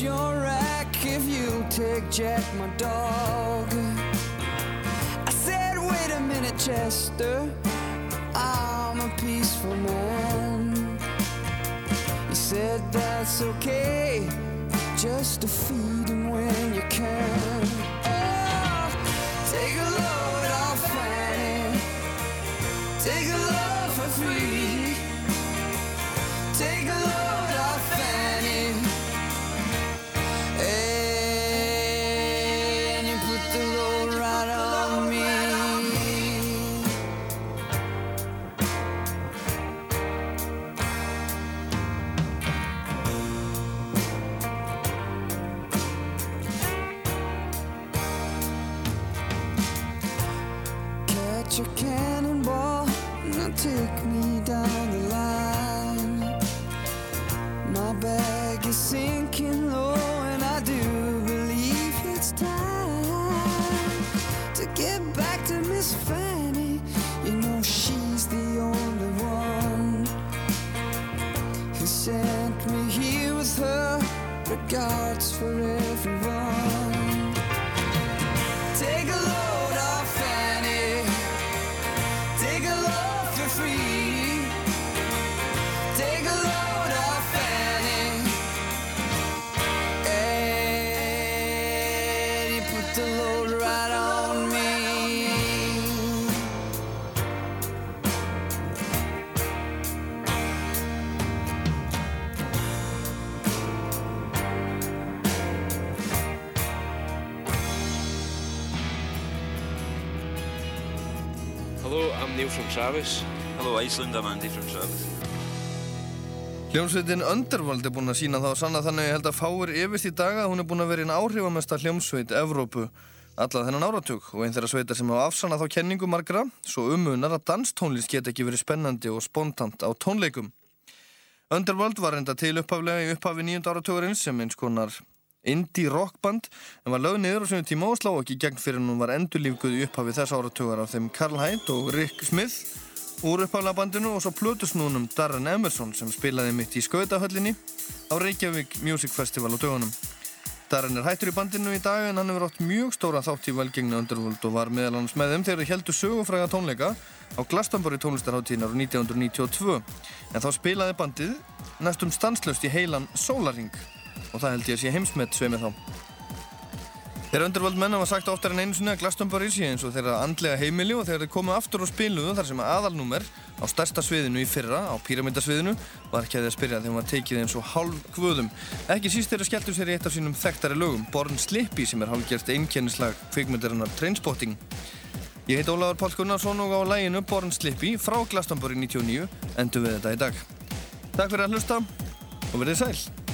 Speaker 15: Your rack if you take Jack, my dog. I said, wait a minute, Chester, I'm a peaceful man. He said, that's okay, just to feed him when you can.
Speaker 30: Travis.
Speaker 22: Hello Iceland, I'm Andy from Travis.
Speaker 2: Hljómsveitin Underworld er búin að sína það og sanna þannig að ég held að fáir yfirst í dag að hún er búin að vera einn áhrifamesta hljómsveit Evrópu alla þennan áratug og einn þeirra sveitar sem hafa afsannað þá kenningu margra svo umunar að danstónlist get ekki verið spennandi og spontant á tónleikum. Underworld var enda til upphaflega í upphafi nýjund áratugurins sem eins konar indie rockband en var lögð niður á svona tíma og slá ekki gegn fyrir hún var endurlífguð í upphafi þess áratugar af þeim Karl Hyde og Rick Smith úr upphaflega bandinu og svo plötusnúnum Darren Emerson sem spilaði mitt í skautahöllinni á Reykjavík Music Festival á dögunum. Darren er hættur í bandinu í dag en hann hefur átt mjög stóra þátt í velgengni Underworld og var meðal hans með þeim þegar þeir heldur sögufræga tónleika á Glastonbury tónlistarháttíðin ára 1992 en þá spilaði bandið næstum stanslust í heilan sólaring og það held ég að sé heimsmet sveimið þá. Þeirra undervöld menn hafa sagt oftar en einu sinni að Glastonbury sé eins og þeirra andlega heimili og þegar þeir komu aftur og spiluðu þar sem aðalnúmer á stærsta sviðinu í fyrra, á píramindasviðinu, var ekki að þeir spyrja þegar maður tekið eins og hálf kvöðum. Ekki síst þeirra skelltu sér í eitt af sínum þekktari lögum, Born Slippy, sem er hálfgjert einkennislag kvikmyndarinnar Trainspotting. Ég heit Ólafur Pál Gunnarsson og á læginu Born Slippy frá Glastonbury 99 endur við þetta í dag. Takk fyrir að hlusta og verðið sæl.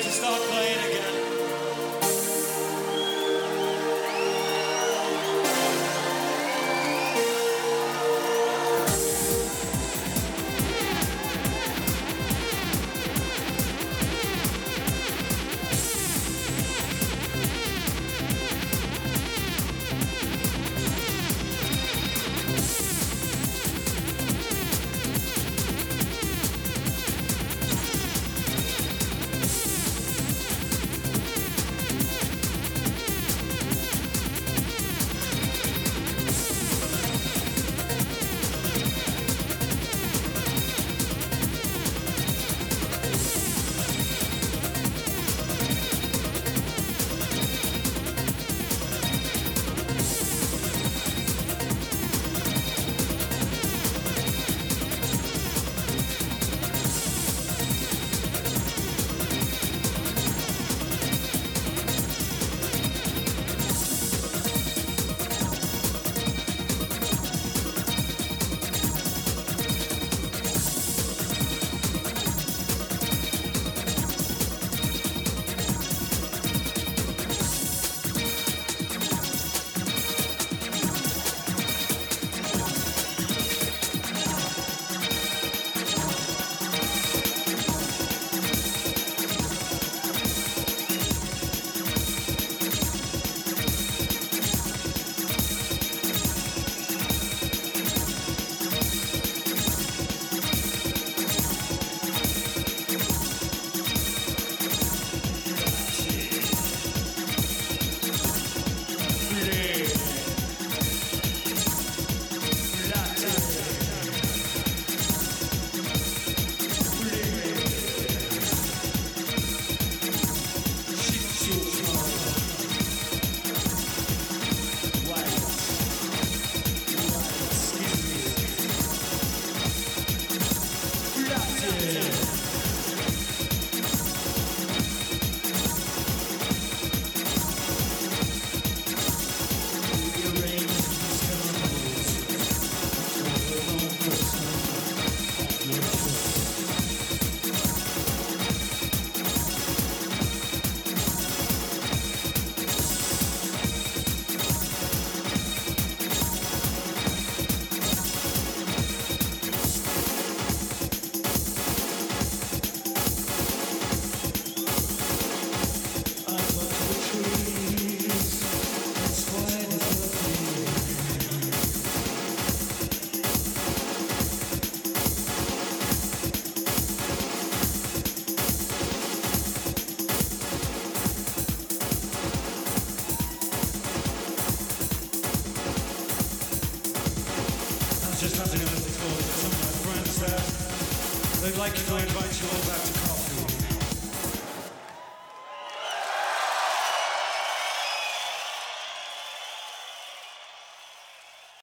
Speaker 26: to start playing.